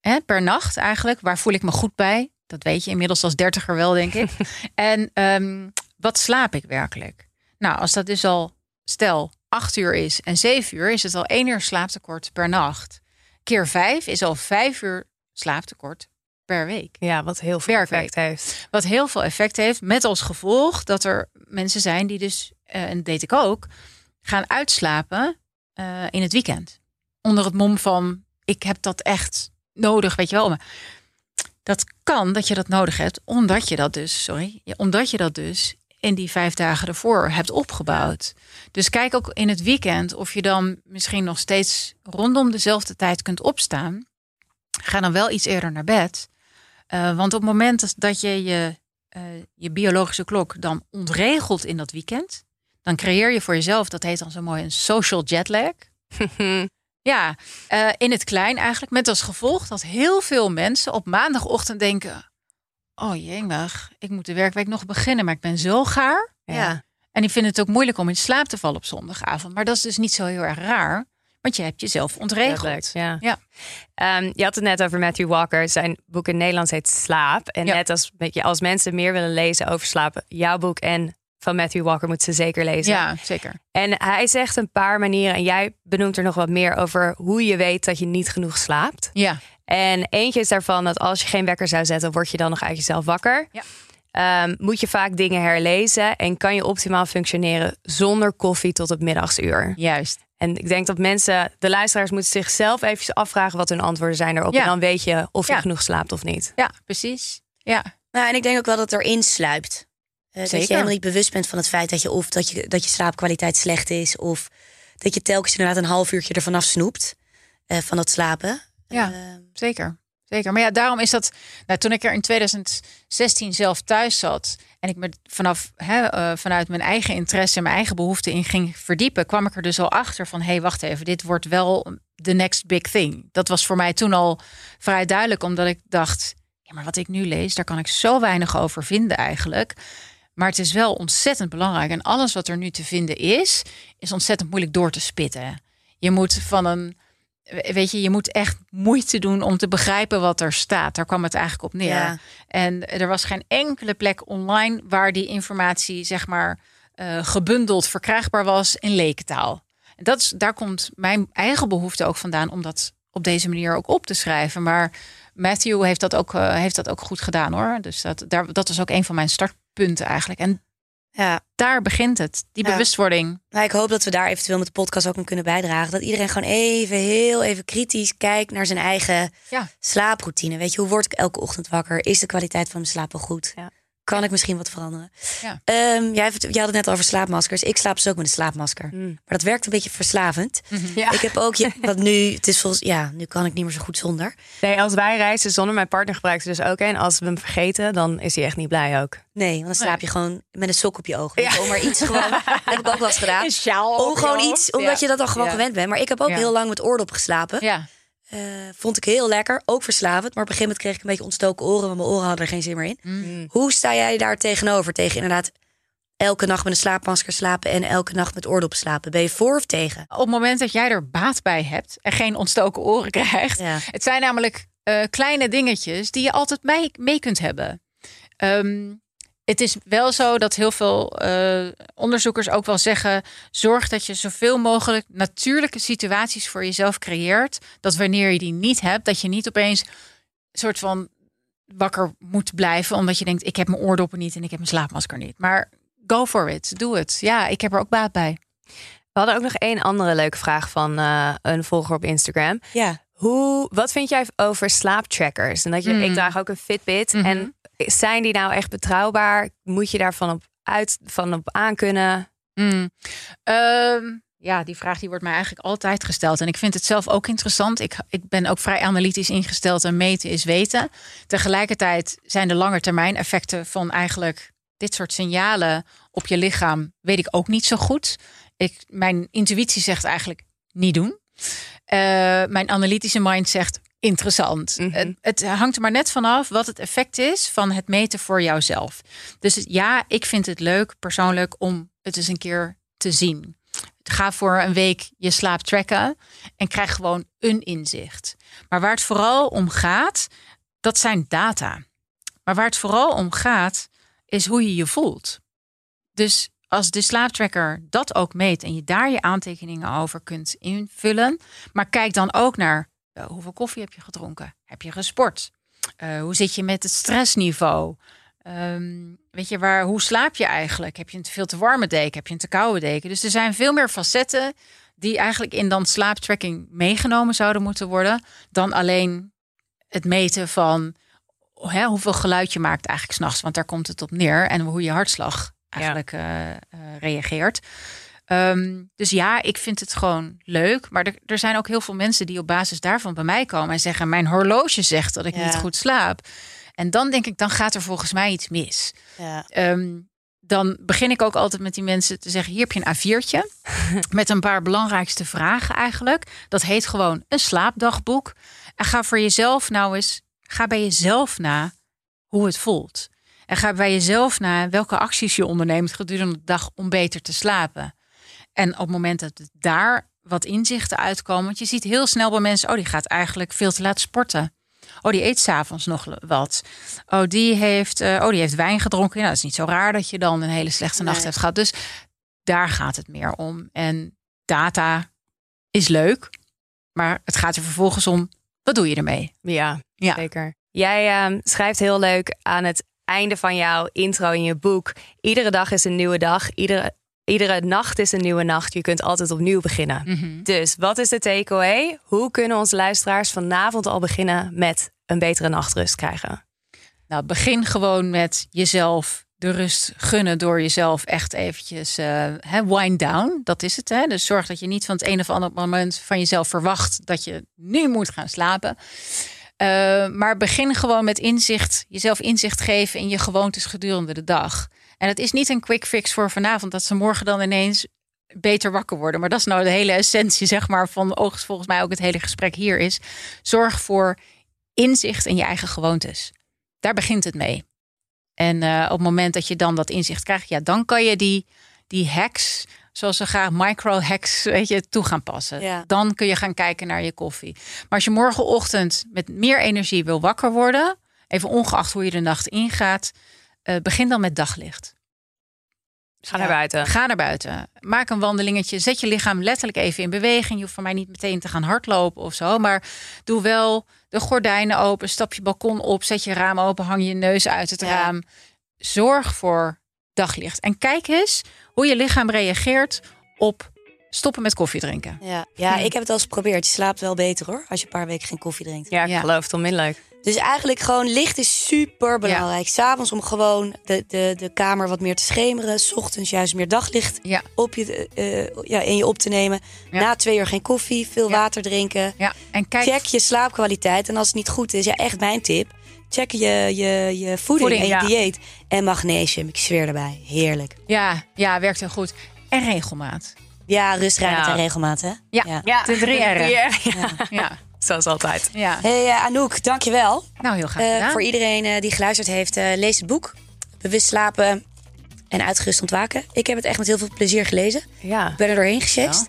Hè, per nacht eigenlijk. Waar voel ik me goed bij? Dat weet je inmiddels als dertiger wel, denk ik. en ehm, wat slaap ik werkelijk? Nou, als dat dus al, stel, acht uur is en zeven uur, is het al één uur slaaptekort per nacht. Keer vijf is al vijf uur slaaptekort per week. ja, wat heel veel effect heeft. Wat heel veel effect heeft, met als gevolg dat er mensen zijn die dus, eh, en dat deed ik ook, gaan uitslapen eh, in het weekend. Onder het mom van, ik heb dat echt nodig, weet je wel. Maar dat kan dat je dat nodig hebt, omdat je dat dus, sorry, omdat je dat dus in die vijf dagen ervoor hebt opgebouwd. Dus kijk ook in het weekend of je dan misschien nog steeds rondom dezelfde tijd kunt opstaan. Ga dan wel iets eerder naar bed. Uh, want op het moment dat je je, uh, je biologische klok dan ontregelt in dat weekend, dan creëer je voor jezelf, dat heet dan zo mooi een social jetlag. ja, uh, in het klein eigenlijk, met als gevolg dat heel veel mensen op maandagochtend denken: Oh jemig, ik moet de werkweek nog beginnen, maar ik ben zo gaar. Ja. En die vinden het ook moeilijk om in slaap te vallen op zondagavond. Maar dat is dus niet zo heel erg raar. Want je hebt jezelf ontregeld. Ja. ja. Um, je had het net over Matthew Walker. Zijn boek in Nederlands heet Slaap. En Ja. net als beetje, als mensen meer willen lezen over slapen, jouw boek en van Matthew Walker moeten ze zeker lezen. Ja, zeker. En hij zegt een paar manieren, en jij benoemt er nog wat meer over hoe je weet dat je niet genoeg slaapt. Ja. En eentje is daarvan dat als je geen wekker zou zetten, word je dan nog uit jezelf wakker. Ja. Ehm, moet je vaak dingen herlezen en kan je optimaal functioneren zonder koffie tot het middagsuur. Juist. En ik denk dat mensen, de luisteraars, moeten zichzelf even afvragen wat hun antwoorden zijn erop. Ja. En dan weet je of je Ja. genoeg slaapt of niet. Ja, precies. Ja. Nou, en ik denk ook wel dat het erin sluipt. Eh, dat je helemaal niet bewust bent van het feit dat je of dat je, dat je slaapkwaliteit slecht is, of dat je telkens inderdaad een half uurtje ervan afsnoept eh, van dat slapen. Ja. Eh, Zeker. Zeker. Maar ja, daarom is dat. Nou, toen ik er in 2016 zelf thuis zat en ik me vanaf, hè, eh, vanuit mijn eigen interesse en mijn eigen behoeften in ging verdiepen, kwam ik er dus al achter van: hé, hey, wacht even, dit wordt wel de next big thing. Dat was voor mij toen al vrij duidelijk, omdat ik dacht: ja, maar wat ik nu lees, daar kan ik zo weinig over vinden eigenlijk. Maar het is wel ontzettend belangrijk. En alles wat er nu te vinden is, is ontzettend moeilijk door te spitten. Je moet van een weet je, je moet echt moeite doen om te begrijpen wat er staat. Daar kwam het eigenlijk op neer. Ja. En er was geen enkele plek online waar die informatie, zeg maar, eh, gebundeld verkrijgbaar was in lekentaal. En dat is, daar komt mijn eigen behoefte ook vandaan om dat op deze manier ook op te schrijven. Maar Matthew heeft dat ook, eh, heeft dat ook goed gedaan hoor. Dus dat, daar, dat was ook een van mijn startpunten eigenlijk. En ja. daar begint het, die Ja. bewustwording. Nou, ik hoop dat we daar eventueel met de podcast ook aan kunnen bijdragen. Dat iedereen gewoon even, heel even kritisch kijkt naar zijn eigen Ja. slaaproutine. Weet je, hoe word ik elke ochtend wakker? Is de kwaliteit van mijn slaap wel goed? Ja. Kan ik misschien wat veranderen? Ja. Ehm, jij, jij had het net over slaapmaskers. Ik slaap dus ook met een slaapmasker. Mm. Maar dat werkt een beetje verslavend. Ja. Ik heb ook, ja, wat nu, het is volgens, ja, nu kan ik niet meer zo goed zonder. Nee, als wij reizen zonder mijn partner gebruikt er dus ook een. Als we hem vergeten, dan is hij echt niet blij ook. Nee, want dan slaap je gewoon met een sok op je ogen. Ja. Om maar iets gewoon. Dat heb ik ook wel eens gedaan. Een sjaal Om gewoon iets, omdat je dat dan gewoon gewend bent. Maar ik heb ook heel lang met oordop geslapen. Ja. Eh, vond ik heel lekker, ook verslavend. Maar op een gegeven moment kreeg ik een beetje ontstoken oren, want mijn oren hadden er geen zin meer in. Mm. Hoe sta jij daar tegenover? Tegen inderdaad elke nacht met een slaapmasker slapen en elke nacht met oordop slapen. Ben je voor of tegen? op het moment dat jij er baat bij hebt en geen ontstoken oren krijgt. Ja. Het zijn namelijk eh, kleine dingetjes die je altijd mee, mee kunt hebben. Ehm, het is wel zo dat heel veel eh, onderzoekers ook wel zeggen: zorg dat je zoveel mogelijk natuurlijke situaties voor jezelf creëert. Dat wanneer je die niet hebt, dat je niet opeens een soort van wakker moet blijven, omdat je denkt: ik heb mijn oordoppen niet en ik heb mijn slaapmasker niet. Maar go for it, doe het. Ja, ik heb er ook baat bij. We hadden ook nog één andere leuke vraag van eh, een volger op Instagram. Ja. Hoe, wat vind jij over slaaptrackers? En dat je, Mm. ik draag ook een Fitbit. Mhm. En zijn die nou echt betrouwbaar? Moet je daarvan op uit van op aankunnen? Mm. Ehm, ja, die vraag die wordt mij eigenlijk altijd gesteld. En ik vind het zelf ook interessant. Ik, ik ben ook vrij analytisch ingesteld en meten is weten. Tegelijkertijd zijn de langetermijn effecten van eigenlijk dit soort signalen op je lichaam, weet ik ook niet zo goed. Ik, mijn intuïtie zegt eigenlijk niet doen. Eh, mijn analytische mind zegt interessant. Mhm. het, het hangt er maar net vanaf wat het effect is van het meten voor jouzelf. Dus ja, ik vind het leuk persoonlijk om het eens een keer te zien. Ga voor een week je slaap tracken en krijg gewoon een inzicht. Maar waar het vooral om gaat, dat zijn data. Maar waar het vooral om gaat, is hoe je je voelt. Dus als de slaaptracker dat ook meet en je daar je aantekeningen over kunt invullen, maar kijk dan ook naar eh, hoeveel koffie heb je gedronken? Heb je gesport? Eh, hoe zit je met het stressniveau? Ehm, weet je, waar, hoe slaap je eigenlijk? Heb je een te veel te warme deken? Heb je een te koude deken? Dus er zijn veel meer facetten die eigenlijk in dan slaaptracking meegenomen zouden moeten worden, dan alleen het meten van hè, hoeveel geluid je maakt eigenlijk s'nachts. Want daar komt het op neer. En hoe je hartslag eigenlijk uh, uh, reageert. Um, dus ja, ik vind het gewoon leuk. Maar er, er, zijn ook heel veel mensen die op basis daarvan bij mij komen en zeggen: Mijn horloge zegt dat ik ja. niet goed slaap. En dan denk ik, dan gaat er volgens mij iets mis. Ja. Um, dan begin ik ook altijd met die mensen te zeggen: hier heb je een A4'tje met een paar belangrijkste vragen eigenlijk. Dat heet gewoon een slaapdagboek. En ga voor jezelf nou eens, ga bij jezelf na hoe het voelt. En ga bij jezelf na welke acties je onderneemt gedurende de dag om beter te slapen. En op het moment dat daar wat inzichten uitkomen, want je ziet heel snel bij mensen: oh, die gaat eigenlijk veel te laat sporten. Oh, die eet s'avonds nog wat. Oh, die heeft, uh, oh, die heeft wijn gedronken. Ja, dat is niet zo raar dat je dan een hele slechte nacht hebt gehad. Dus daar gaat het meer om. En data is leuk, maar het gaat er vervolgens om, wat doe je ermee? Ja, ja. zeker. Jij uh, schrijft heel leuk aan het einde van jouw intro in je boek. Iedere dag is een nieuwe dag. Iedere, iedere nacht is een nieuwe nacht. Je kunt altijd opnieuw beginnen. Mm -hmm. Dus wat is de takeaway? Hoe kunnen onze luisteraars vanavond al beginnen met een betere nachtrust krijgen? Nou, begin gewoon met jezelf de rust gunnen door jezelf echt eventjes uh, wind down. Dat is het. Hè? Dus zorg dat je niet van het een of ander moment van jezelf verwacht dat je nu moet gaan slapen. Uh, maar begin gewoon met inzicht, jezelf inzicht geven in je gewoontes gedurende de dag. En het is niet een quick fix voor vanavond dat ze morgen dan ineens beter wakker worden. Maar dat is nou de hele essentie, zeg maar, van volgens mij ook het hele gesprek hier is. Zorg voor inzicht in je eigen gewoontes. Daar begint het mee. En uh, op het moment dat je dan dat inzicht krijgt, ja, dan kan je die, die hacks, zoals ze graag micro-hacks, weet je, toe gaan passen. Ja. Dan kun je gaan kijken naar je koffie. Maar als je morgenochtend met meer energie wil wakker worden, even ongeacht hoe je de nacht ingaat, uh, begin dan met daglicht. Ga naar buiten. Ga naar buiten. Maak een wandelingetje. Zet je lichaam letterlijk even in beweging. Je hoeft van mij niet meteen te gaan hardlopen of zo. Maar doe wel de gordijnen open. Stap je balkon op. Zet je raam open. Hang je neus uit het ja. raam. Zorg voor daglicht. En kijk eens hoe je lichaam reageert op stoppen met koffie drinken. Ja, ja ik heb het al eens geprobeerd. Je slaapt wel beter hoor. Als je een paar weken geen koffie drinkt. Ja, ik ja. geloof het onmiddellijk. Dus eigenlijk gewoon licht is super belangrijk. Ja. S'avonds om gewoon de, de, de kamer wat meer te schemeren. S ochtends juist meer daglicht ja. op je, uh, ja, in je op te nemen. Ja. Na twee uur geen koffie, veel water drinken. Ja. En kijk... Check je slaapkwaliteit. En als het niet goed is, ja, echt mijn tip. Check je, je, je voeding, voeding en je dieet. En magnesium, ik zweer erbij. Heerlijk. Ja, ja, werkt heel goed. En regelmaat. Ja, rust, reinheid en regelmaat, hè? Ja, ja. de drie R'en. Ja. Zoals altijd. Ja. Hey uh, Anouk, dankjewel. Nou, heel graag gedaan. Uh, voor iedereen uh, die geluisterd heeft, lees het boek. Bewust slapen en uitgerust ontwaken. Ik heb het echt met heel veel plezier gelezen. Ja. Ik ben er doorheen gecheckt.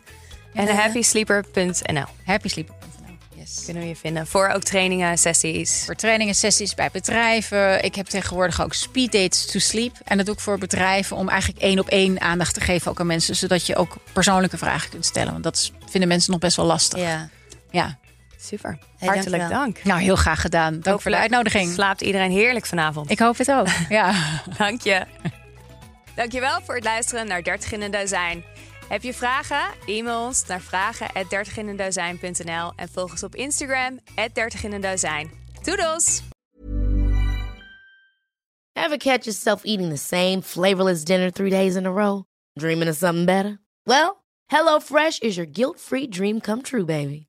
Ja. En happysleeper.nl Happysleeper.nl, yes. Kunnen we je vinden. Voor ook trainingen, sessies. Voor trainingen, sessies bij bedrijven. Ik heb tegenwoordig ook speed dates to sleep. En dat doe ik voor bedrijven om eigenlijk één op één aandacht te geven ook aan mensen. Zodat je ook persoonlijke vragen kunt stellen. Want dat vinden mensen nog best wel lastig. Ja. Ja. Super. Hey, Hartelijk dank, dank. Nou, heel graag gedaan. Dank voor de uitnodiging. Slaapt iedereen heerlijk vanavond. Ik hoop het ook. ja. dank je. Dankjewel voor het luisteren naar 30 in een dozijn. Heb je vragen? E-mail ons naar vragen@dertiginendozijn.nl en volg ons op Instagram @dertiginendozijn. Doedels. Ever catch yourself eating the same flavorless dinner three days in a row? Dreaming of something better? Well, HelloFresh is your guilt-free dream come true, baby.